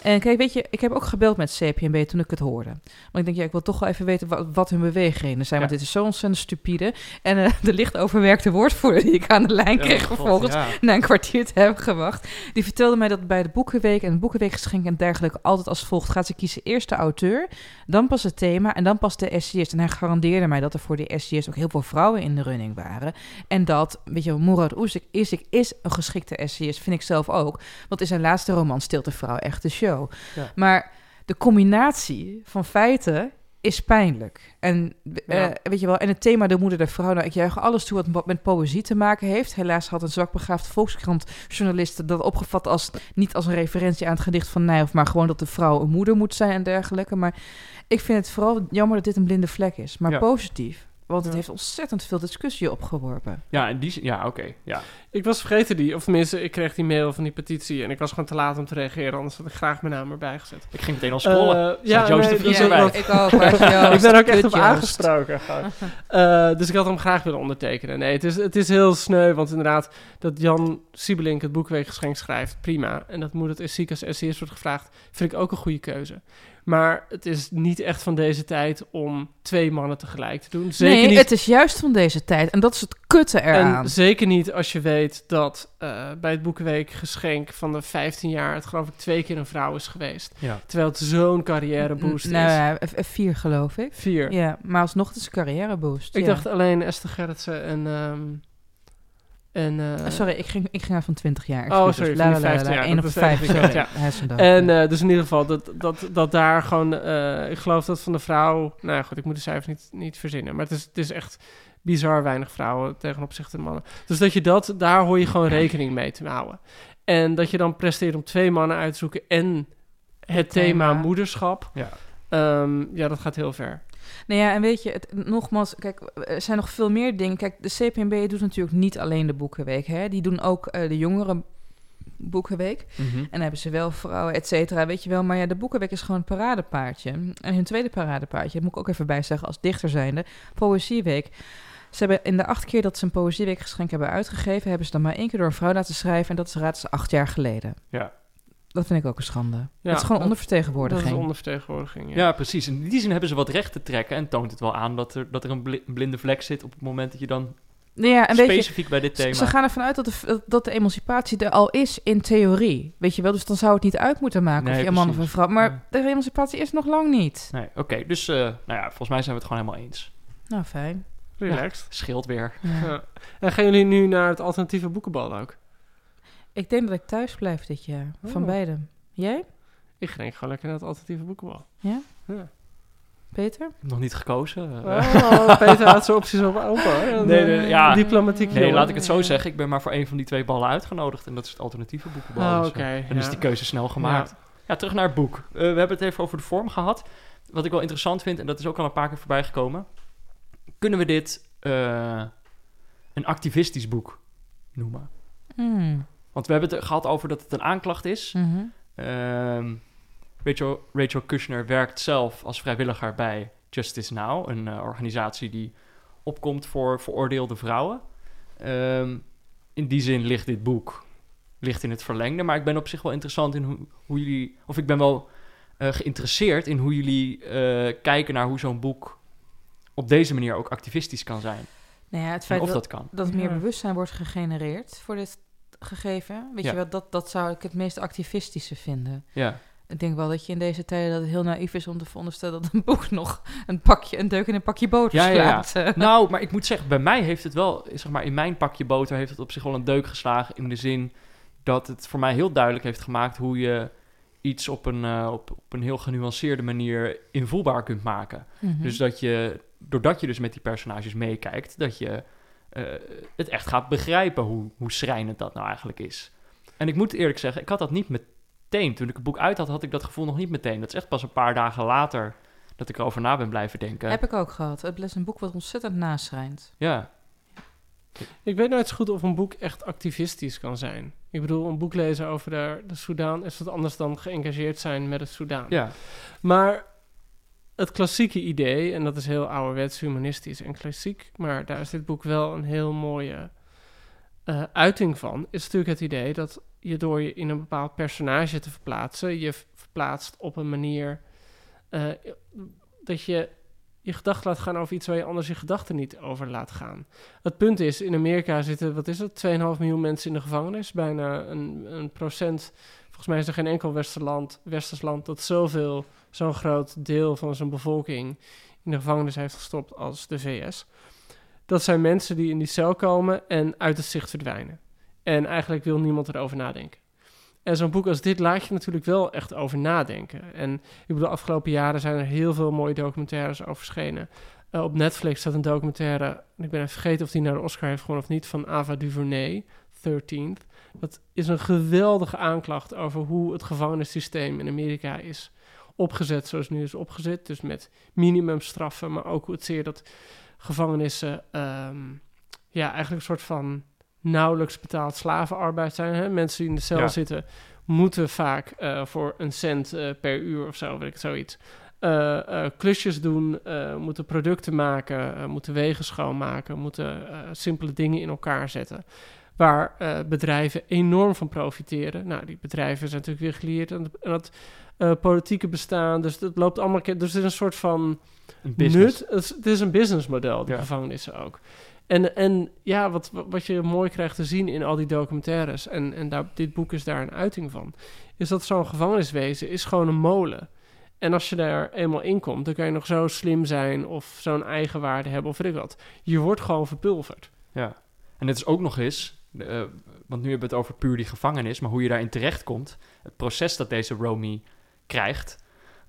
En kijk, weet je, ik heb ook gebeld met CPNB toen ik het hoorde. Want ik denk, ja, ik wil toch wel even weten wat, wat hun beweegredenen zijn. Ja. Want dit is zo ontzettend stupide. En eh, de licht overwerkte woordvoerder die ik aan de lijn kreeg Ja, vervolgens, ja. na een kwartier te hebben gewacht. Die vertelde mij dat bij de Boekenweek en Boekenweekgeschenk en dergelijke altijd als volgt gaat. Ze kiezen eerst de auteur, dan pas het thema en dan pas de essayist. En hij garandeerde mij dat er voor de essayist ook heel veel vrouwen in de running waren. En dat, weet je, Murat Uzik is, is een geschikte essayist, vind ik zelf ook. Want in zijn laatste roman Stilte Vrouw echt de show. Ja. Maar de combinatie van feiten is pijnlijk. En, eh, weet je wel, en het thema de moeder der vrouw, nou, ik juich alles toe wat met poëzie te maken heeft. Helaas had een zwakbegaafde Volkskrant-journalist dat opgevat als niet als een referentie aan het gedicht van Nijhoff, maar gewoon dat de vrouw een moeder moet zijn en dergelijke. Maar ik vind het vooral jammer dat dit een blinde vlek is, maar Ja. positief. Want het Ja. heeft ontzettend veel discussie opgeworpen. Ja, in die ja, oké. ja. Ik was vergeten die, of tenminste, ik kreeg die mail van die petitie en ik was gewoon te laat om te reageren, anders had ik graag mijn naam erbij gezet. Ik ging meteen al scrollen. Eh, ja, Joost de Vries erbij. ik ook. ik ben er ook echt op Joost. aangesproken. Eh, dus ik had hem graag willen ondertekenen. Nee, het is, het is heel sneu, want inderdaad, dat Jan Siebelink het boekweekgeschenk schrijft, prima. En dat moet het is ziek als essayist wordt gevraagd, vind ik ook een goede keuze. Maar het is niet echt van deze tijd om twee mannen tegelijk te doen. Zeker nee, niet het is juist van deze tijd. En dat is het kutte eraan. En zeker niet als je weet dat eh, bij het Boekenweek geschenk van de 15 jaar... het geloof ik twee keer een vrouw is geweest. Ja. Terwijl het zo'n carrièreboost nou, is. ja, F- F4 geloof ik. Vier. Ja, maar alsnog het is een carrièreboost. Ik ja. dacht alleen Esther Gerritsen en... ehm, en eh, Eh, sorry, ik ging, ik ging uit van 20 jaar. Oh, sorry, la, la, 15 la, jaar, één dat op is vijf. even- Sorry, ja. hersendood. En Ja. eh, dus in ieder geval, dat, dat, dat daar gewoon... eh, ik geloof dat van de vrouw... Nou ja, goed, ik moet de cijfers niet, niet verzinnen. Maar het is, het is echt bizar weinig vrouwen tegen opzichte mannen. Dus dat je dat... Daar hoor je gewoon rekening mee te houden. En dat je dan presteert om twee mannen uit te zoeken... en het thema, thema. moederschap... Ja. ehm, ja, dat gaat heel ver. Nou ja, en weet je, het, nogmaals, kijk, er zijn nog veel meer dingen. Kijk, de CPNB doet natuurlijk niet alleen de Boekenweek. Hè? Die doen ook eh, de jongeren Boekenweek. Mhm. En dan hebben ze wel vrouwen, et cetera, weet je wel. Maar ja, de Boekenweek is gewoon een paradepaardje. En hun tweede paradepaardje, dat moet ik ook even bij zeggen als dichter zijnde, Poëzieweek. Ze hebben in de acht keer dat ze een Poëzieweekgeschenk hebben uitgegeven... hebben ze dan maar één keer door een vrouw laten schrijven... en dat is raad ze acht jaar geleden. Ja. Dat vind ik ook een schande. Ja, dat is gewoon dat- ondervertegenwoordiging. Dat is ondervertegenwoordiging, ja. Ja, precies. In die zin hebben ze wat recht te trekken en toont het wel aan dat er, dat er een bli- blinde vlek zit op het moment dat je dan Nou ja, en weet je, specifiek bij dit thema... Ze gaan ervan uit dat de, dat de emancipatie er al is in theorie. Weet je wel, dus dan zou het niet uit moeten maken Nee, of je een man of een vrouw. Maar Ja. de emancipatie is nog lang niet. Nee, oké. dus, eh, nou ja, volgens mij zijn we het gewoon helemaal eens. Nou, fijn. Relaxed. Scheelt weer. Ja. Ja. En gaan jullie nu naar het alternatieve boekenbal ook? Ik denk dat ik thuis blijf dit jaar. Van Oh. beide. Jij, Ik ga denk gewoon lekker naar het alternatieve boekenbal. Ja? Ja. Peter? Nog niet gekozen. eh. Oh, Peter had zijn opties op open. Nee, nee, ja. Diplomatiek Nee, jongen. laat ik het zo zeggen. Ik ben maar voor een van die twee ballen uitgenodigd. En dat is het alternatieve boekenbal. Oh, Dus, oké. eh, dan is ja. die keuze snel gemaakt. Ja, terug naar het boek. Eh, we hebben het even over de vorm gehad. Wat ik wel interessant vind, en dat is ook al een paar keer voorbij gekomen. Kunnen we dit eh, een activistisch boek noemen? Hmm. Want we hebben het gehad over dat het een aanklacht is. Mhm. Ehm, Rachel, Rachel Kushner werkt zelf als vrijwilliger bij Justice Now, een eh, organisatie die opkomt voor veroordeelde vrouwen. Ehm, in die zin ligt dit boek ligt in het verlengde, maar ik ben op zich wel interessant in hoe, hoe jullie, of ik ben wel eh, geïnteresseerd in hoe jullie kijken naar hoe zo'n boek op deze manier ook activistisch kan zijn. Nou ja, het En feit of dat, dat kan. dat er meer Ja. bewustzijn wordt gegenereerd voor dit gegeven. Weet Ja. je wel, dat, dat zou ik het meest activistische vinden. Ja, Ik denk wel dat je in deze tijden dat het heel naïef is om te veronderstellen dat een boek nog een pakje, een deuk in een pakje boter Ja, ja, ja. slaat. Eh, nou, maar ik moet zeggen, bij mij heeft het wel, zeg maar, in mijn pakje boter heeft het op zich wel een deuk geslagen. In de zin dat het voor mij heel duidelijk heeft gemaakt hoe je iets op een, eh, op, op een heel genuanceerde manier invoelbaar kunt maken. mhm. Dus dat je, doordat je dus met die personages meekijkt, dat je eh, het echt gaat begrijpen hoe, hoe schrijnend dat nou eigenlijk is. En ik moet eerlijk zeggen, ik had dat niet meteen. Toen ik het boek uit had, had ik dat gevoel nog niet meteen. Dat is echt pas een paar dagen later dat ik erover na ben blijven denken. Heb ik ook gehad. Het is een boek wat ontzettend naschrijnt. Ja, Ik weet nooit zo goed of een boek echt activistisch kan zijn. Ik bedoel, een boek lezen over de, de Soedan is wat anders dan geëngageerd zijn met het Soedan. ja. Maar het klassieke idee, en dat is heel ouderwets humanistisch en klassiek, maar daar is dit boek wel een heel mooie eh, uiting van, is natuurlijk het idee dat je door je in een bepaald personage te verplaatsen, je verplaatst op een manier eh, dat je je gedachten laat gaan over iets waar je anders je gedachten niet over laat gaan. Het punt is, in Amerika zitten, wat is het, 2,5 miljoen mensen in de gevangenis. Bijna een, een procent, volgens mij is er geen enkel westerland, westers land dat zoveel, zo'n groot deel van zijn bevolking in de gevangenis heeft gestopt als de VS. Dat zijn mensen die in die cel komen en uit het zicht verdwijnen. En eigenlijk wil niemand erover nadenken. En zo'n boek als dit laat je natuurlijk wel echt over nadenken. En ik bedoel, de afgelopen jaren zijn er heel veel mooie documentaires over verschenen. Uh, op Netflix staat een documentaire, en ik ben even vergeten of die naar de Oscar heeft gewonnen of niet, van Ava DuVernay, 13th. Dat is een geweldige aanklacht over hoe het gevangenissysteem in Amerika is opgezet zoals het nu is opgezet. Dus met minimumstraffen, maar ook het zeer dat gevangenissen um, ja, eigenlijk een soort van nauwelijks betaald slavenarbeid zijn. Hè? Mensen die in de cel zitten moeten vaak uh, voor een cent uh, per uur of zo, weet ik zoiets. Uh, klusjes doen, moeten producten maken, moeten wegen schoonmaken, moeten simpele dingen in elkaar zetten. Waar bedrijven enorm van profiteren. Nou, die bedrijven zijn natuurlijk weer geleerd aan, het politieke bestaan. Dus dat loopt allemaal. Dus het is een soort van nut. Het is, het is een businessmodel, die ja. gevangenissen ook. En, en ja, wat, wat je mooi krijgt te zien in al die documentaires, en, en daar, dit boek is daar een uiting van, is dat zo'n gevangeniswezen is gewoon een molen. En als je daar eenmaal in komt, dan kan je nog zo slim zijn of zo'n eigenwaarde hebben of weet ik wat. Je wordt gewoon verpulverd. Ja, en het is ook nog eens, uh, want nu hebben we het over puur die gevangenis, maar hoe je daarin terechtkomt, het proces dat deze Romy krijgt,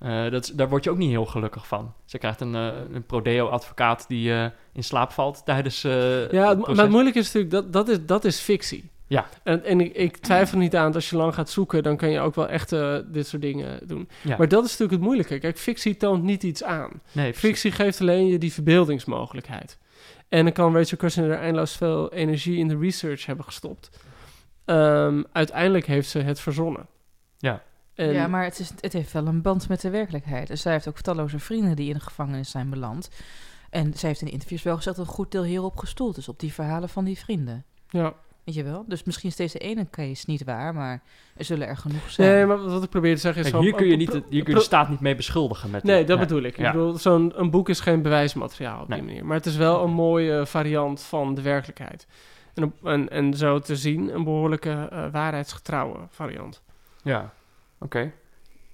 uh, dat, daar word je ook niet heel gelukkig van. Ze krijgt een, uh, een prodeo-advocaat die uh, in slaap valt tijdens. ja, maar het moeilijke is natuurlijk dat dat is, dat is fictie. Ja. En, en ik, ik twijfel niet aan dat als je lang gaat zoeken, dan kan je ook wel echt dit soort dingen doen. Ja. Maar dat is natuurlijk het moeilijke. Kijk, fictie toont niet iets aan. Nee, fictie geeft alleen je die verbeeldingsmogelijkheid. En dan kan Rachel Kushner er eindeloos veel energie in de research hebben gestopt. Um, uiteindelijk heeft ze het verzonnen. Ja. En ja, maar het, is, het heeft wel een band met de werkelijkheid. Dus zij heeft ook talloze vrienden die in de gevangenis zijn beland. En zij heeft in interviews wel gezegd dat een goed deel hierop gestoeld is, op die verhalen van die vrienden. Ja. Weet je wel? Dus misschien is deze ene case niet waar, maar er zullen er genoeg zijn. Nee, maar wat ik probeer te zeggen is... Kijk, hier kun je, niet, hier kun je de staat niet mee beschuldigen. Met nee, dat bedoel ik. Ik bedoel, zo'n een boek is geen bewijsmateriaal op die manier. Maar het is wel een mooie variant van de werkelijkheid. En, op, en, en zo te zien, een behoorlijke uh, waarheidsgetrouwe variant. Ja, oké.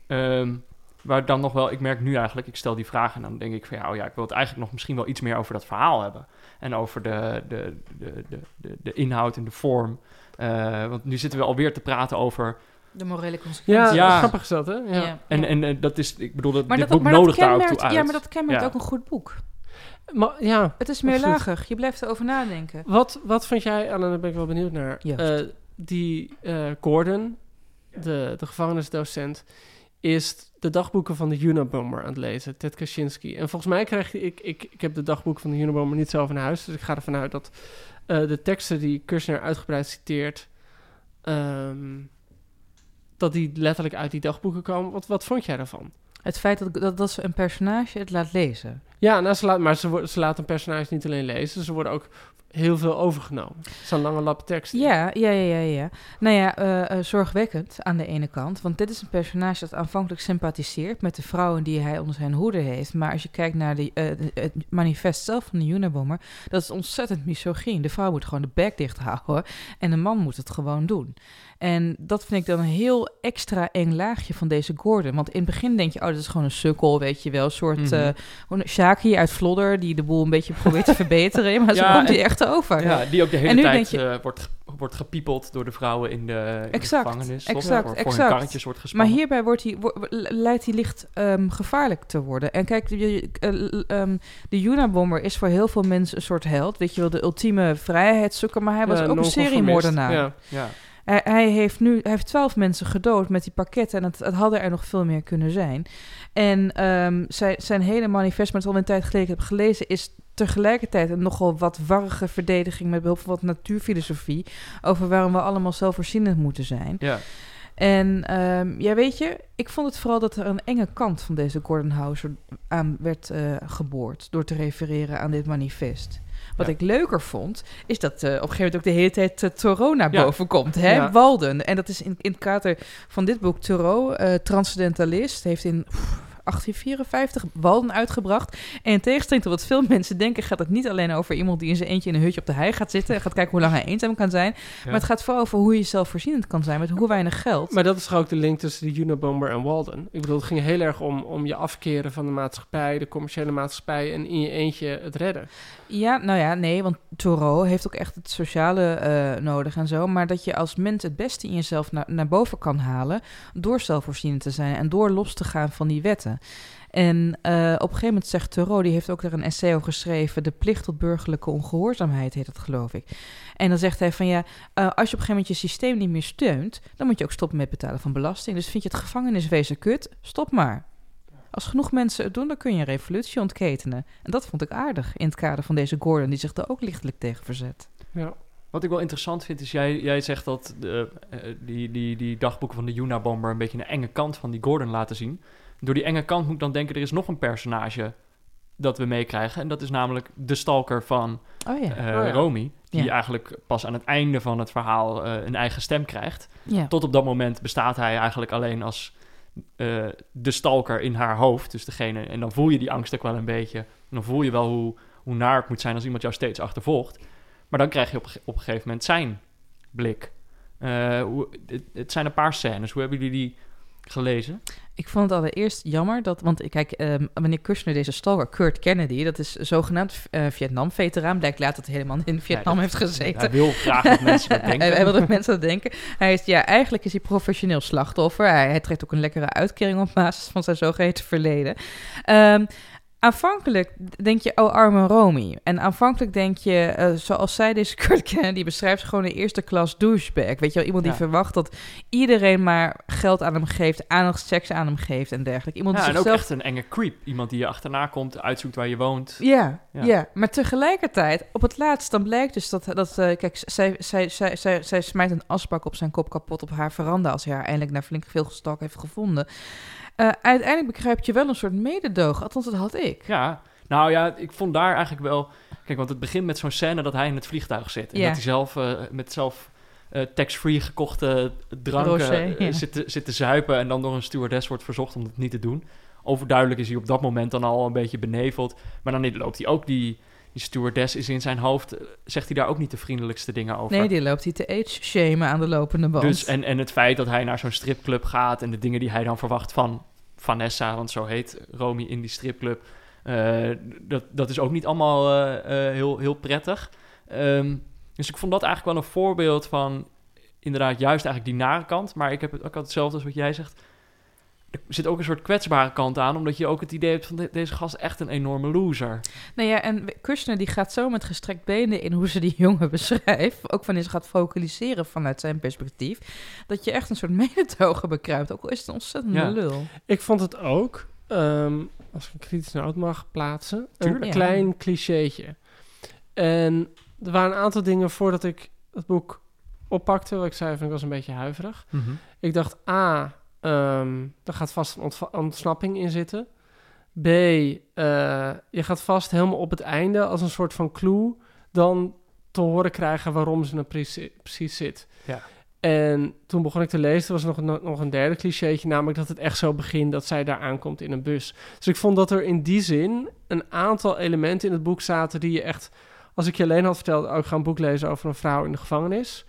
Okay. Um, waar dan nog wel, ik merk nu eigenlijk, ik stel die vraag en dan denk ik van ja, oh ja, ik wil het eigenlijk nog misschien wel iets meer over dat verhaal hebben. En over de, de, de, de, de, de inhoud en de vorm. Uh, want nu zitten we alweer te praten over de morele consequenties. Ja, ja. grappig is dat, hè? Ja. ja. En, en uh, dat is, ik bedoel, dat, maar dit dat, boek nodigt daar ook toe uit. Ja, maar dat kenmerkt ook een goed boek. Maar, ja, het is meerlagig. Je blijft erover nadenken. Wat, wat vind jij, en daar ben ik wel benieuwd naar, uh, die Gordon, de, de gevangenisdocent, is de dagboeken van de Unabomber aan het lezen, Ted Kaczynski. En volgens mij krijg je, ik, ik, ik heb de dagboeken van de Unabomber niet zelf in huis, dus ik ga ervan uit dat uh, de teksten die Kushner uitgebreid citeert, um, dat die letterlijk uit die dagboeken komen. Wat, wat vond jij daarvan? Het feit dat, dat, dat ze een personage het laat lezen. Ja, nou, ze laat, maar ze, ze laat een personage niet alleen lezen, ze worden ook heel veel overgenomen. Zo'n lange lap tekst. Ja, ja, ja, ja. ja. Nou ja, uh, uh, zorgwekkend aan de ene kant. Want dit is een personage dat aanvankelijk sympathiseert met de vrouwen die hij onder zijn hoede heeft. Maar als je kijkt naar de, uh, het manifest zelf van de Unabomber, dat is ontzettend misogyn. De vrouw moet gewoon de bek dicht houden en de man moet het gewoon doen. En dat vind ik dan een heel extra eng laagje van deze Gordon. Want in het begin denk je, oh, dat is gewoon een sukkel, weet je wel. Een soort mm -hmm. uh, Shaki uit Vlodder, die de boel een beetje probeert te verbeteren. Maar ja, zo komt hij echt over. Ja, die ook de hele tijd je, uh, wordt, wordt gepiepeld door de vrouwen in de, in exact, de gevangenis. Exact, voor, exact. Voor karretjes wordt gespannen. Maar hierbij wordt hij, wo lijkt hij licht um, gevaarlijk te worden. En kijk, de, uh, um, de Unabomber is voor heel veel mensen een soort held. Weet je wel, de ultieme vrijheidszoeker. Maar hij was ook een seriemoordenaar. Ja, ja. Hij, hij, heeft nu hij heeft twaalf mensen gedood met die pakketten. En het, het hadden er nog veel meer kunnen zijn. En um, zijn, zijn hele manifest, maar het al een tijd geleden heb gelezen, is tegelijkertijd een nogal wat warrige verdediging met behulp van wat natuurfilosofie. Over waarom we allemaal zelfvoorzienend moeten zijn. Ja. En ehm, ja, weet je, ik vond het vooral dat er een enge kant van deze Gordon Houser aan werd eh, geboord door te refereren aan dit manifest. Wat Ja. ik leuker vond, is dat eh, op een gegeven moment ook de hele tijd uh, Thoreau naar Ja. boven komt. Hè? Ja. Walden. En dat is in, in het kader van dit boek Thoreau, transcendentalist, heeft in pff, 1854 Walden uitgebracht. En in tegenstelling tot wat veel mensen denken, gaat het niet alleen over iemand die in zijn eentje in een hutje op de hei gaat zitten en gaat kijken hoe lang hij eenzaam kan zijn. Maar het gaat vooral over hoe je zelfvoorzienend kan zijn met hoe weinig geld. Maar dat is ook de link tussen de Unabomber en Walden. Ik bedoel, het ging heel erg om, om je afkeren van de maatschappij, de commerciële maatschappij en in je eentje het redden. Ja, nou ja, nee, want Thoreau heeft ook echt het sociale eh, nodig en zo. Maar dat je als mens het beste in jezelf na- naar boven kan halen door zelfvoorzienend te zijn en door los te gaan van die wetten. En eh, op een gegeven moment zegt Thoreau, die heeft ook daar een essay over geschreven, de plicht tot burgerlijke ongehoorzaamheid heet dat geloof ik. En dan zegt hij van ja, eh, als je op een gegeven moment je systeem niet meer steunt, dan moet je ook stoppen met betalen van belasting. Dus vind je het gevangeniswezen kut, stop maar. Als genoeg mensen het doen, dan kun je een revolutie ontketenen. En dat vond ik aardig in het kader van deze Gordon, die zich er ook lichtelijk tegen verzet. Ja. Wat ik wel interessant vind, is jij, jij zegt dat eh, die, die, die dagboeken van de Unabomber een beetje een enge kant van die Gordon laten zien. Door die enge kant moet ik dan denken, er is nog een personage dat we meekrijgen. En dat is namelijk de stalker van Oh ja. eh Oh ja. Romy. Die Ja. eigenlijk pas aan het einde van het verhaal eh, een eigen stem krijgt. ja. Tot op dat moment bestaat hij eigenlijk alleen als eh, de stalker in haar hoofd. Dus degene, en dan voel je die angst ook wel een beetje. En dan voel je wel hoe, hoe naar het moet zijn als iemand jou steeds achtervolgt. Maar dan krijg je op, op een gegeven moment zijn blik. Eh, hoe, het, het zijn een paar scènes. Hoe hebben jullie die gelezen? Ik vond het allereerst jammer dat, want ik kijk, ehm, wanneer Kushner deze stalker, Kurt Kennedy, dat is zogenaamd eh, Vietnam-veteraan, blijkt later dat hij helemaal in Vietnam heeft gezeten. Hij wil graag dat mensen dat denken. Hij, hij wil dat mensen dat denken. Hij is, ja, eigenlijk is hij professioneel slachtoffer. Hij, hij trekt ook een lekkere uitkering op basis van zijn zogeheten verleden. Ehm, aanvankelijk denk je, oh, arme Romy. En aanvankelijk denk je, eh, zoals zij deze Kurt Kennedy beschrijft, gewoon een eerste klas douchebag. Weet je wel, iemand die Ja. verwacht dat iedereen maar geld aan hem geeft, aandacht, seks aan hem geeft en dergelijke. Iemand Ja, die en ook zichzelf echt een enge creep. Iemand die je achterna komt, uitzoekt waar je woont. ja, Ja. ja, maar tegelijkertijd, op het laatst, dan blijkt dus dat, dat eh, kijk, zij, zij, zij, zij, zij smijt een asbak op zijn kop kapot op haar veranda als hij haar eindelijk na flink veel gestalk heeft gevonden. Eh, uiteindelijk begrijp je wel een soort mededogen, althans dat had ik. Ja, nou ja, ik vond daar eigenlijk wel... Kijk, want het begint met zo'n scène dat hij in het vliegtuig zit. En Ja. dat hij zelf eh, met zelf eh, tax-free gekochte dranken Rosé, ja. zit, te, zit te zuipen... en dan door een stewardess wordt verzocht om dat niet te doen. Overduidelijk is hij op dat moment dan al een beetje beneveld. Maar dan loopt hij ook die... Die stewardess is in zijn hoofd, eh, zegt hij daar ook niet de vriendelijkste dingen over. Nee, die loopt hij te age-shamen aan de lopende band. Dus, en, en het feit dat hij naar zo'n stripclub gaat en de dingen die hij dan verwacht van Vanessa, want zo heet Romy in die stripclub, eh, dat, dat is ook niet allemaal eh, heel, heel prettig. Ehm, dus ik vond dat eigenlijk wel een voorbeeld van inderdaad juist eigenlijk die nare kant. Maar ik heb het ook al hetzelfde als wat jij zegt. Er zit ook een soort kwetsbare kant aan, omdat je ook het idee hebt van de- deze gast is echt een enorme loser. Nou ja, en Kushner die gaat zo met gestrekt benen in hoe ze die jongen beschrijft. Ook wanneer ze gaat focaliseren vanuit zijn perspectief. Dat je echt een soort mededogen bekruipt. Ook al is het een ontzettende Ja. lul. Ik vond het ook, ehm, als ik een kritisch noot mag plaatsen, Tuurlijk. een Ja. klein clichétje. En er waren een aantal dingen voordat ik het boek oppakte, wat ik zei, van ik was een beetje huiverig. Ik dacht, A, er gaat vast een ontsnapping in zitten. B, eh, je gaat vast helemaal op het einde als een soort van clue dan te horen krijgen waarom ze er precies, precies zit. Ja. En toen begon ik te lezen, was er nog, een- nog een derde clichétje, namelijk dat het echt zo begint dat zij daar aankomt in een bus. Dus ik vond dat er in die zin een aantal elementen in het boek zaten die je echt, als ik je alleen had verteld, ook ga een boek lezen over een vrouw in de gevangenis.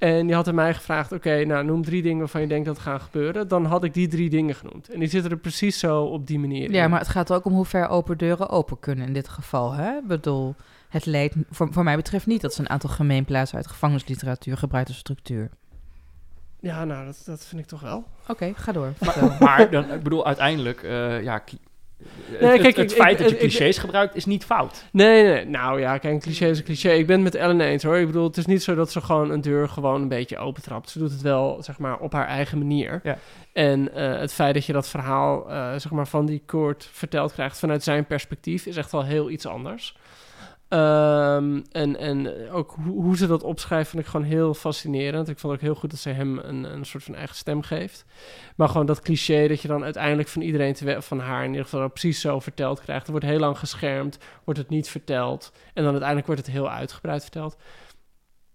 En je had aan mij gevraagd, oké, nou noem drie dingen waarvan je denkt dat gaan gebeuren. Dan had ik die drie dingen genoemd. En die zitten er precies zo op die manier Ja, in. maar het gaat ook om hoe ver open deuren open kunnen in dit geval. Hè? Ik bedoel, het leidt voor, voor mij betreft niet dat ze een aantal gemeenplaatsen uit gevangenisliteratuur gebruikt als structuur. Ja, nou, dat, dat vind ik toch wel. Oké, ga door. Maar, maar dan, ik bedoel, uiteindelijk, eh, ja, Nee, het- kijk, het ik- feit ik- dat je ik- clichés gebruikt is niet fout. Nee, nee, nou ja, kijk, een cliché is een cliché. Ik ben het met Ellen eens hoor. Ik bedoel, het is niet zo dat ze gewoon een deur gewoon een beetje opentrapt. Ze doet het wel, zeg maar, op haar eigen manier. Ja. En eh, het feit dat je dat verhaal, eh, zeg maar, van die Kurt verteld krijgt vanuit zijn perspectief, is echt wel heel iets anders. Ehm, en, en ook hoe, hoe ze dat opschrijft vind ik gewoon heel fascinerend. Ik vond ook heel goed dat ze hem een, een soort van eigen stem geeft. Maar gewoon dat cliché dat je dan uiteindelijk van iedereen, van haar in ieder geval precies zo verteld krijgt. Er wordt heel lang geschermd, wordt het niet verteld. En dan uiteindelijk wordt het heel uitgebreid verteld.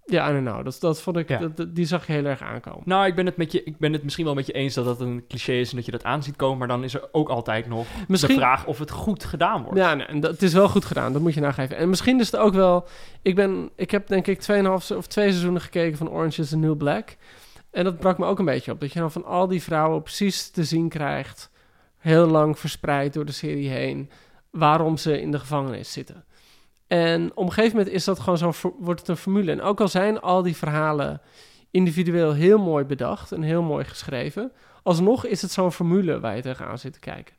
Ja, I don't know. Dat, dat vond ik, Ja. dat, dat- die zag je heel erg aankomen. Nou, ik ben, het met je, ik ben het misschien wel met je eens dat dat een cliché is en dat je dat aan ziet komen. Maar dan is er ook altijd nog Misschien- de vraag of het goed gedaan wordt. Ja, nee, en dat, het is wel goed gedaan. Dat moet je nageven. En misschien is het ook wel... Ik, ben, ik heb denk ik 2,5 se- of twee seizoenen gekeken van Orange is the New Black. En dat brak me ook een beetje op. Dat je dan van al die vrouwen precies te zien krijgt... heel lang verspreid door de serie heen... waarom ze in de gevangenis zitten. En op een gegeven moment is dat gewoon zo, wordt het een formule. En ook al zijn al die verhalen individueel heel mooi bedacht... en heel mooi geschreven... alsnog is het zo'n formule waar je tegenaan zit te kijken.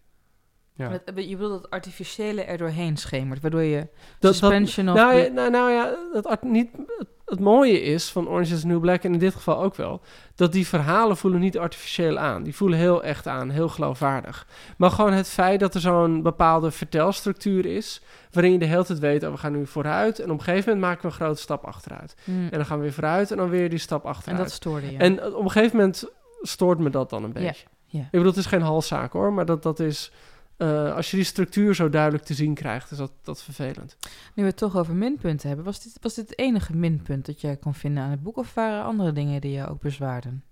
Ja. Met- Je bedoelt dat het artificiële er doorheen schemert, waardoor je Dat, dat, suspension of... nou, ja, nou, nou ja, het, art- niet, het, het mooie is van Orange is the New Black, en in dit geval ook wel, dat die verhalen voelen niet artificieel aan. Die voelen heel echt aan, heel geloofwaardig. Maar gewoon het feit dat er zo'n bepaalde vertelstructuur is, waarin je de hele tijd weet, oh, we gaan nu vooruit, en op een gegeven moment maken we een grote stap achteruit. Hmm. En dan gaan we weer vooruit, en dan weer die stap En achteruit. dat stoorde je. En op een gegeven moment stoort me dat dan een beetje. Ik bedoel, het is geen halszaak hoor, maar dat, dat is... eh, als je die structuur zo duidelijk te zien krijgt, is dat, dat vervelend. Nu we het toch over minpunten hebben, was dit, was dit het enige minpunt dat jij kon vinden aan het boek? Of waren er andere dingen die je ook bezwaarden?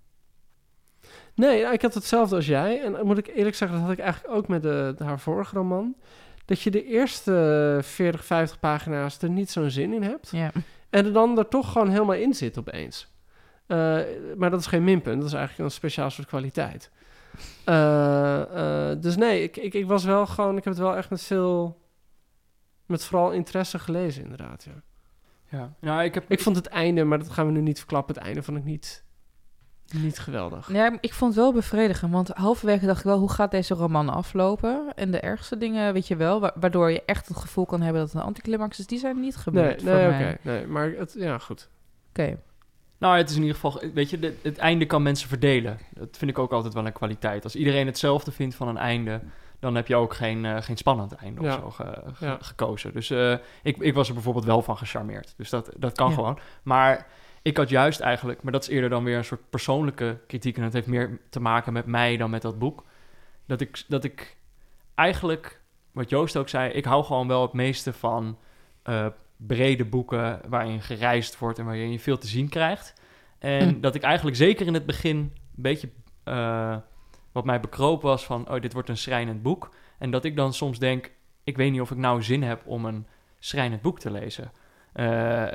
Nee, nou, ik had hetzelfde als jij. En moet ik eerlijk zeggen, dat had ik eigenlijk ook met de, de- haar vorige roman. Dat je de eerste 40, 50 pagina's er niet zo'n zin in hebt. Ja. En er dan er toch gewoon helemaal in zit opeens. Eh, maar dat is geen minpunt, dat is eigenlijk een speciaal soort kwaliteit. Eh, eh, dus nee, ik, ik, ik was wel gewoon, ik heb het wel echt met veel, met vooral interesse gelezen inderdaad, ja. Ja. Nou, ik heb... Ik vond het einde, maar dat gaan we nu niet verklappen, het einde vond ik niet, niet geweldig. Ja, ik vond het wel bevredigend, want halverwege dacht ik wel, hoe gaat deze roman aflopen? En de ergste dingen, weet je wel, wa- waardoor je echt het gevoel kan hebben dat het een anticlimax is, die zijn niet Nee, gebeurd nee, voor oké, nee, maar het, ja, goed. Oké. Nou, het is in ieder geval, weet je, de- het einde kan mensen verdelen. Dat vind ik ook altijd wel een kwaliteit. Als iedereen hetzelfde vindt van een einde, dan heb je ook geen, eh, geen spannend einde Ja. of zo ge- ge- Ja. gekozen. Dus eh, ik, ik was er bijvoorbeeld wel van gecharmeerd. Dus dat, dat kan Ja. gewoon. Maar ik had juist eigenlijk, maar dat is eerder dan weer een soort persoonlijke kritiek. En dat heeft meer te maken met mij dan met dat boek. Dat ik, dat ik eigenlijk, wat Joost ook zei, ik hou gewoon wel het meeste van eh, brede boeken waarin gereisd wordt en waarin je veel te zien krijgt. En Hm. dat ik eigenlijk zeker in het begin een beetje eh, wat mij bekroop was van, oh, dit wordt een schrijnend boek. En dat ik dan soms denk, ik weet niet of ik nou zin heb om een schrijnend boek te lezen. Eh,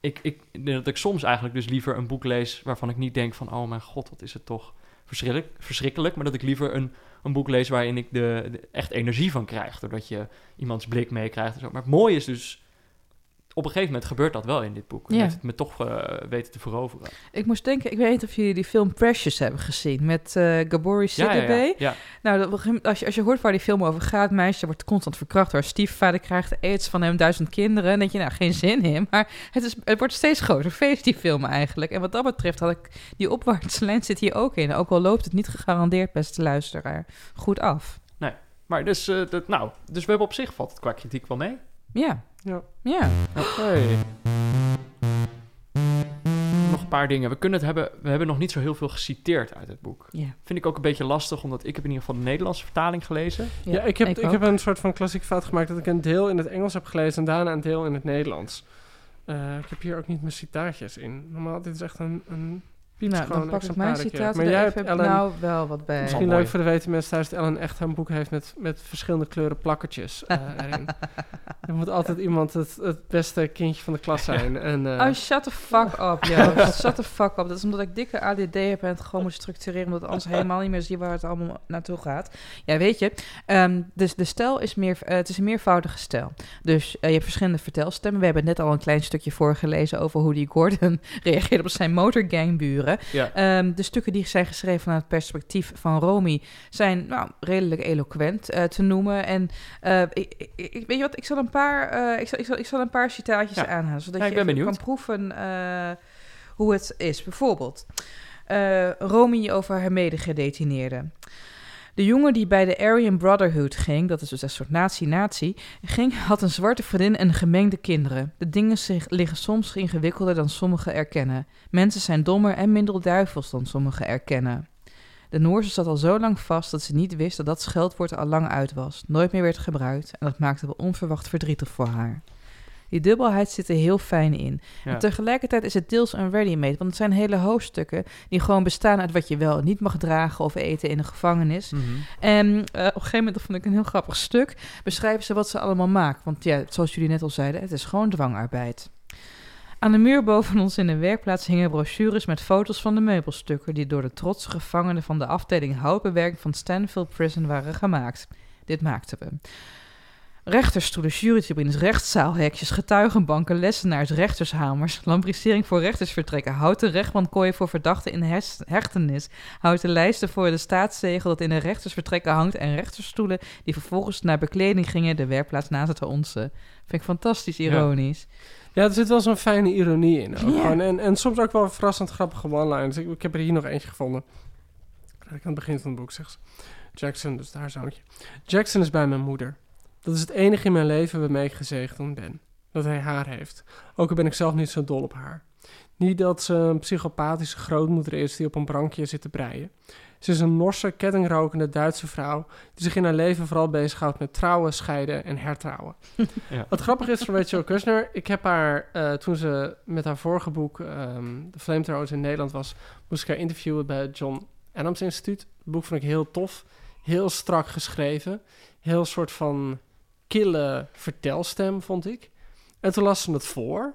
ik, ik dat ik soms eigenlijk dus liever een boek lees waarvan ik niet denk van, oh mijn god, wat is het toch verschrikkelijk. verschrikkelijk maar dat ik liever een, een boek lees waarin ik de, de echt energie van krijg. Doordat je iemands blik meekrijgt. Maar het mooie is dus, op een gegeven moment gebeurt dat wel in dit boek. En Ja. heeft het me toch eh, weten te veroveren. Ik moest denken, ik weet niet of jullie die film Precious hebben gezien met eh Gabori Ja, ja, ja, ja. Nou, als je, als je hoort waar die film over gaat, meisje wordt constant verkracht haar stiefvader, krijgt aids van hem, duizend kinderen. Dan denk je, nou, geen zin in. Maar het, is, het wordt steeds groter feest, die film eigenlijk. En wat dat betreft had ik, die opwaartse lijn zit hier ook in. Ook al loopt het niet gegarandeerd, beste luisteraar, goed af. Maar dus, eh, dat, nou, dus we hebben op zich valt het qua kritiek wel mee. Ja, Ja. ja. Hey. Nog een paar dingen. We kunnen het hebben. We hebben nog niet zo heel veel geciteerd uit het boek. ja. Vind ik ook een beetje lastig, omdat ik heb in ieder geval de Nederlandse vertaling gelezen. Ja, ik, heb, ik, heb een soort van klassieke fout gemaakt dat ik een deel in het Engels heb gelezen en daarna een deel in het Nederlands. Eh, ik heb hier ook niet mijn citaatjes in. Normaal, dit is echt een, een Nou, dan pak ik mijn citaat Maar er jij even hebt Ellen, nou wel wat bij. misschien Oh, leuk voor de weten mensen thuis, dat Ellen echt een boek heeft met, met verschillende kleuren plakkertjes eh, erin. Er moet altijd iemand het, het beste kindje van de klas zijn. En, eh, Oh, shut the fuck up, Joost. shut the fuck up. Dat is omdat ik dikke ADD heb en het gewoon moet structureren... omdat anders helemaal niet meer zie waar het allemaal naartoe gaat. Ja, weet je, ehm, dus de stijl is meer... eh, het is een meervoudige stijl. Dus je hebt verschillende vertelstemmen. We hebben net al een klein stukje voorgelezen... over hoe die Gordon reageert op zijn motorgangburen. Ja. Ehm, de stukken die zijn geschreven vanuit het perspectief van Romy... zijn nou, redelijk eloquent eh, te noemen. En eh, ik, weet je wat, ik zal een paar, eh, ik zal, ik zal, ik zal een paar citaatjes Ja. aanhalen... zodat Ja, je even kan proeven hoe het is. Bijvoorbeeld, Romy over haar medegedetineerde. De jongen die bij de Aryan Brotherhood ging, dat is dus een soort nazi-nazi, ging, had een zwarte vriendin en gemengde kinderen. De dingen liggen soms ingewikkelder dan sommigen erkennen. Mensen zijn dommer en minder duivels dan sommigen erkennen. De Noorse zat al zo lang vast dat ze niet wist dat dat scheldwoord al lang uit was, nooit meer werd gebruikt en dat maakte wel onverwacht verdrietig voor haar. Die dubbelheid zit er heel fijn in. Ja. En tegelijkertijd is het deels een ready-made, want het zijn hele hoofdstukken die gewoon bestaan uit wat je wel niet mag dragen of eten in een gevangenis. Mhm. En eh, op een gegeven moment, dat vond ik een heel grappig stuk, beschrijven ze wat ze allemaal maken. Want ja, zoals jullie net al zeiden, het is gewoon dwangarbeid. Aan de muur boven ons in de werkplaats hingen brochures met foto's van de meubelstukken die door de trotse gevangenen van de afdeling houtbewerking van Stanville Prison waren gemaakt. Dit maakten we. Rechterstoelen, jurytribunes, rechtszaalhekjes, getuigenbanken, lessenaars, rechtershamers, lambrisering voor rechtersvertrekken, houten rechtbankooien voor verdachten in hechtenis, houten lijsten voor de staatszegel dat in de rechtersvertrekken hangt en rechterstoelen die vervolgens naar bekleding gingen de werkplaats naast het onze. Vind ik fantastisch ironisch. Ja, er zit wel zo'n fijne ironie in. Ook. En, en soms ook wel verrassend grappige one-liners. Ik, ik heb er hier nog eentje gevonden. Aan het begin van het boek zegt ze. Jackson, dus haar zoontje. Jackson is bij mijn moeder. Dat is het enige in mijn leven waarmee ik gezegend ben. Dat hij haar heeft. Ook al ben ik zelf niet zo dol op haar. Niet dat ze een psychopathische grootmoeder is die op een brankje zit te breien. Ze is een Norse, kettingrokende Duitse vrouw die zich in haar leven vooral bezighoudt met trouwen, scheiden en hertrouwen. Ja. Wat grappig is van Rachel Kushner, ik heb haar eh, toen ze met haar vorige boek, ehm The Flamethrowers in Nederland was, moest ik haar interviewen bij het John Adams Instituut. Het boek vond ik heel tof, heel strak geschreven, heel soort van kille vertelstem vond ik. En toen las ze het voor.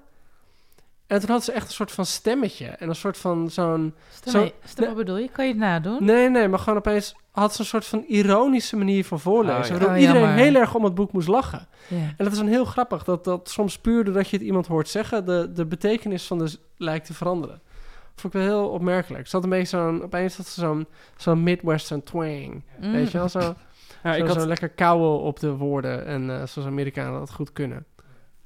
En toen had ze echt een soort van stemmetje en een soort van zo'n Stem, Zo- stem bedoel je? Kan je het nadoen? Nee, nee, maar gewoon opeens had ze een soort van ironische manier van voorlezen. Oh, ja. Waardoor Oh, iedereen jammer. heel erg om het boek moest lachen. Ja. En dat is dan heel grappig, dat, dat soms puur doordat je het iemand hoort zeggen, de, de betekenis van de lijkt te veranderen. Vond ik wel heel opmerkelijk. Ze had een beetje zo'n, opeens had ze zo'n, zo'n Midwestern twang. Mm. Weet je wel, zo, Ja, ik, had, zo lekker kauwen op de woorden. En eh, zoals Amerikanen dat goed kunnen.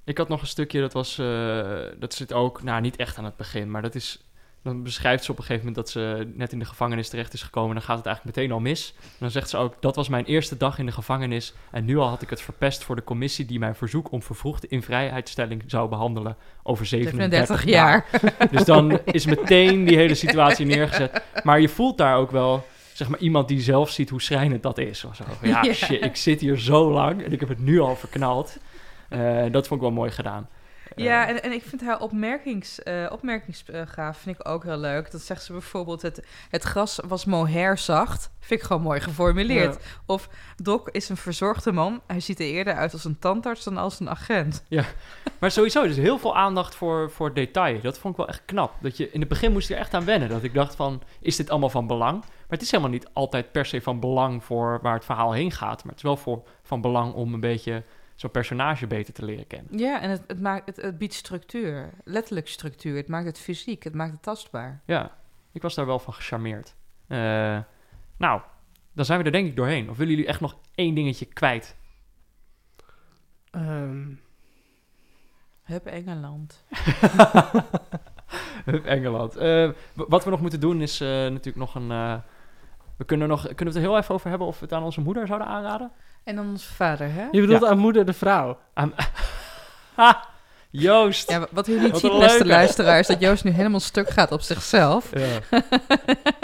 ik had nog een stukje, dat was, eh, dat zit ook, nou niet echt aan het begin, maar dat is, dan beschrijft ze op een gegeven moment dat ze net in de gevangenis terecht is gekomen. Dan gaat het eigenlijk meteen al mis. En dan zegt ze ook, dat was mijn eerste dag in de gevangenis en nu al had ik het verpest voor de commissie die mijn verzoek om vervroegde invrijheidstelling zou behandelen over 37 37 jaar. jaar. Dus dan is meteen die hele situatie neergezet. Maar je voelt daar ook wel, zeg maar, iemand die zelf ziet hoe schrijnend dat is. Of zo. Ja, Ja. shit, ik zit hier zo lang en ik heb het nu al verknald. Eh, dat vond ik wel mooi gedaan. Eh, Ja, en, en ik vind haar opmerkings, eh opmerkingsgaaf vind ik ook heel leuk. Dat zegt ze bijvoorbeeld, het, het gras was mohair zacht. Vind ik gewoon mooi geformuleerd. Of Doc is een verzorgde man. Hij ziet er eerder uit als een tandarts dan als een agent. Maar sowieso, dus heel veel aandacht voor, voor detail. Dat vond ik wel echt knap. Dat je, in het begin moest ik er echt aan wennen. Dat ik dacht van, is dit allemaal van belang? Maar het is helemaal niet altijd per se van belang voor waar het verhaal heen gaat. Maar het is wel voor, van belang om een beetje zo'n personage beter te leren kennen. Ja, en het, het, maakt, het, het biedt structuur. Letterlijk structuur. Het maakt het fysiek. Het maakt het tastbaar. Ja, ik was daar wel van gecharmeerd. Eh, nou, dan zijn we er denk ik doorheen. Of willen jullie echt nog één dingetje kwijt? Ehm, Hup Engeland. Hup, Engeland. Eh, wat we nog moeten doen is eh, natuurlijk nog een... we kunnen, nog, kunnen we het er heel even over hebben of we het aan onze moeder zouden aanraden? En dan onze vader, hè? je bedoelt aan moeder de vrouw. Aan... ha! Joost! Ja, wat u niet Wat ziet, beste leuke. luisteraars, dat Joost nu helemaal stuk gaat op zichzelf. Ja.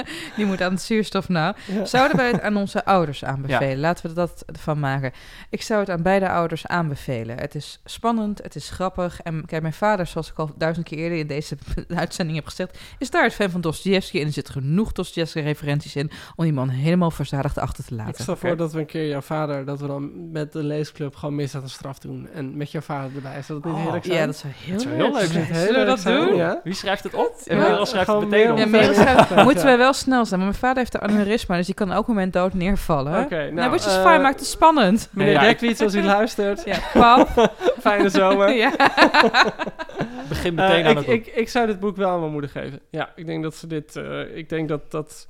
Die moet aan het zuurstof nou. Ja. Zouden wij het aan onze ouders aanbevelen? Laten we er dat van maken. Ik zou het aan beide ouders aanbevelen. Het is spannend, het is grappig. En kijk, mijn vader, zoals ik al duizend keer eerder in deze uitzending heb gezegd, is daar het fan van Dostoevsky. En er zit genoeg Dostoevsky-referenties in om die man helemaal verzadigd achter te Ik laten. stel voor dat we een keer jouw vader, dat we dan met de leesclub gewoon misdaad en straf doen. En met jouw vader erbij. Zou dat niet Oh, heerlijk zijn? Ja, dat zou heel, Dat zou heel leuk zijn. Heel Zullen we leuk dat doen? Ja. Wie schrijft het op? En Ja, schrijft het meteen op. Moeten wij wel snel zijn. Maar mijn vader heeft een aneurysma, dus die kan elk moment dood neervallen. Oké, nou, nou, is eh, fine, maakt het spannend. Meneer Dekwiets, als u luistert, Ja, pap. fijne zomer. ja. Begin Eh, meteen aan ik, het boek. ik, ik zou dit boek wel aan mijn moeder geven. Ja, ik denk dat ze dit... eh, ik denk dat, dat...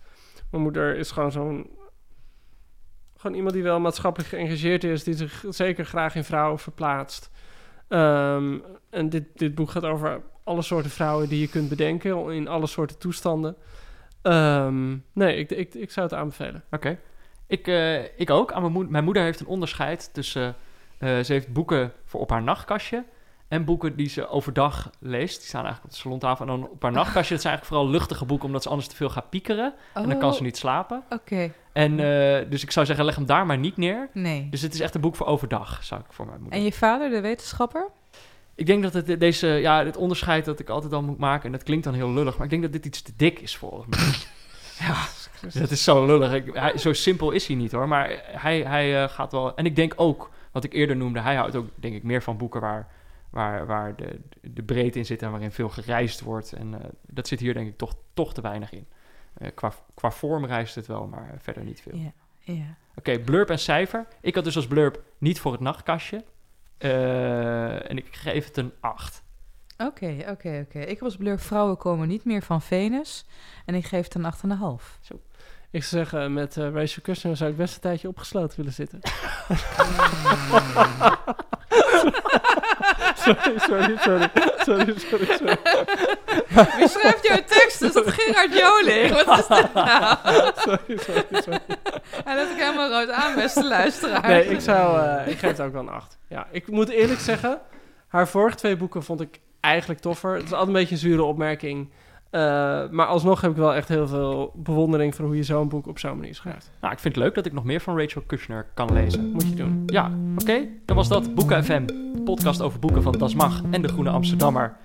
Mijn moeder is gewoon zo'n... Gewoon iemand die wel maatschappelijk geëngageerd is. Die zich zeker graag in vrouwen verplaatst. Ehm, en dit, dit boek gaat over alle soorten vrouwen die je kunt bedenken. In alle soorten toestanden. Ehm, nee, ik, ik, ik zou het aanbevelen. Oké. Ik, eh, ik ook. Aan mijn, moed- mijn moeder heeft een onderscheid tussen... eh, ze heeft boeken voor op haar nachtkastje... en boeken die ze overdag leest. Die staan eigenlijk op de salontafel. En dan op haar nachtkastje, dat zijn eigenlijk vooral luchtige boeken... omdat ze anders te veel gaat piekeren. En dan kan ze niet slapen. Oh, Oké, En eh, dus ik zou zeggen, leg hem daar maar niet neer. nee. Dus het is echt een boek voor overdag, zou ik voor mijn moeder. En je vader, de wetenschapper? Ik denk dat het deze, ja, het onderscheid dat ik altijd al moet maken, en dat klinkt dan heel lullig, maar ik denk dat dit iets te dik is volgens mij. ja, dat is zo lullig. Ik, hij, zo simpel is hij niet hoor, maar hij, hij eh, gaat wel. En ik denk ook, wat ik eerder noemde, hij houdt ook, denk ik, meer van boeken waar, waar, waar de, de breedte in zit en waarin veel gereisd wordt. En eh, dat zit hier denk ik toch, toch te weinig in. Eh, qua, qua vorm reist het wel, maar verder niet veel. Ja. Oké, blurb en cijfer. Ik had dus als blurb niet voor het nachtkastje. Eh, en ik geef het een 8. Oké, oké, oké. Ik was blur vrouwen komen niet meer van Venus. En ik geef het een 8,5. Ik zou zeggen, met eh Rachel Kushner zou ik best een tijdje opgesloten willen zitten. sorry, sorry, sorry, sorry, sorry, sorry. Wie schrijft jouw tekst? Is dat Gerard Joling? Wat is dit nou? sorry, sorry, sorry. Hij let ik helemaal rood aan, beste luisteraar. Nee, ik zou, eh, ik geef het ook wel een 8. Ja, ik moet eerlijk zeggen, haar vorige twee boeken vond ik eigenlijk toffer. Het is altijd een beetje een zure opmerking. Eh, maar alsnog heb ik wel echt heel veel bewondering voor hoe je zo'n boek op zo'n manier schrijft. Nou, ik vind het leuk dat ik nog meer van Rachel Kushner kan lezen. Moet je doen. Ja, oké. Dan was dat Boeken FM, de podcast over boeken van Das Mag en de Groene Amsterdammer.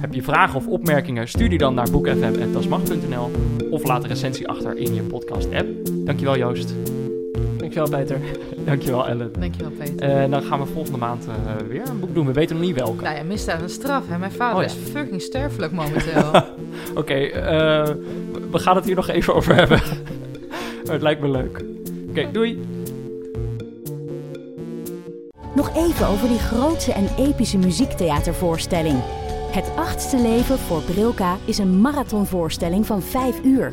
Heb je vragen of opmerkingen? Stuur die dan naar boekenfm.dasmag.nl of laat een recensie achter in je podcast-app. Dankjewel Joost. Dankjewel, Peter. Dankjewel Ellen. Dankjewel, Peter. En dan gaan we volgende maand eh, weer een boek doen. We weten nog niet welke. Nou ja, misdaad en straf. Hè? Mijn vader Oh ja. is fucking sterfelijk momenteel. Oké, eh, we gaan het hier nog even over hebben. Het lijkt me leuk. Oké, doei. Nog even over die grootse en epische muziektheatervoorstelling. Het achtste leven voor Brilka is een marathonvoorstelling van 5 uur.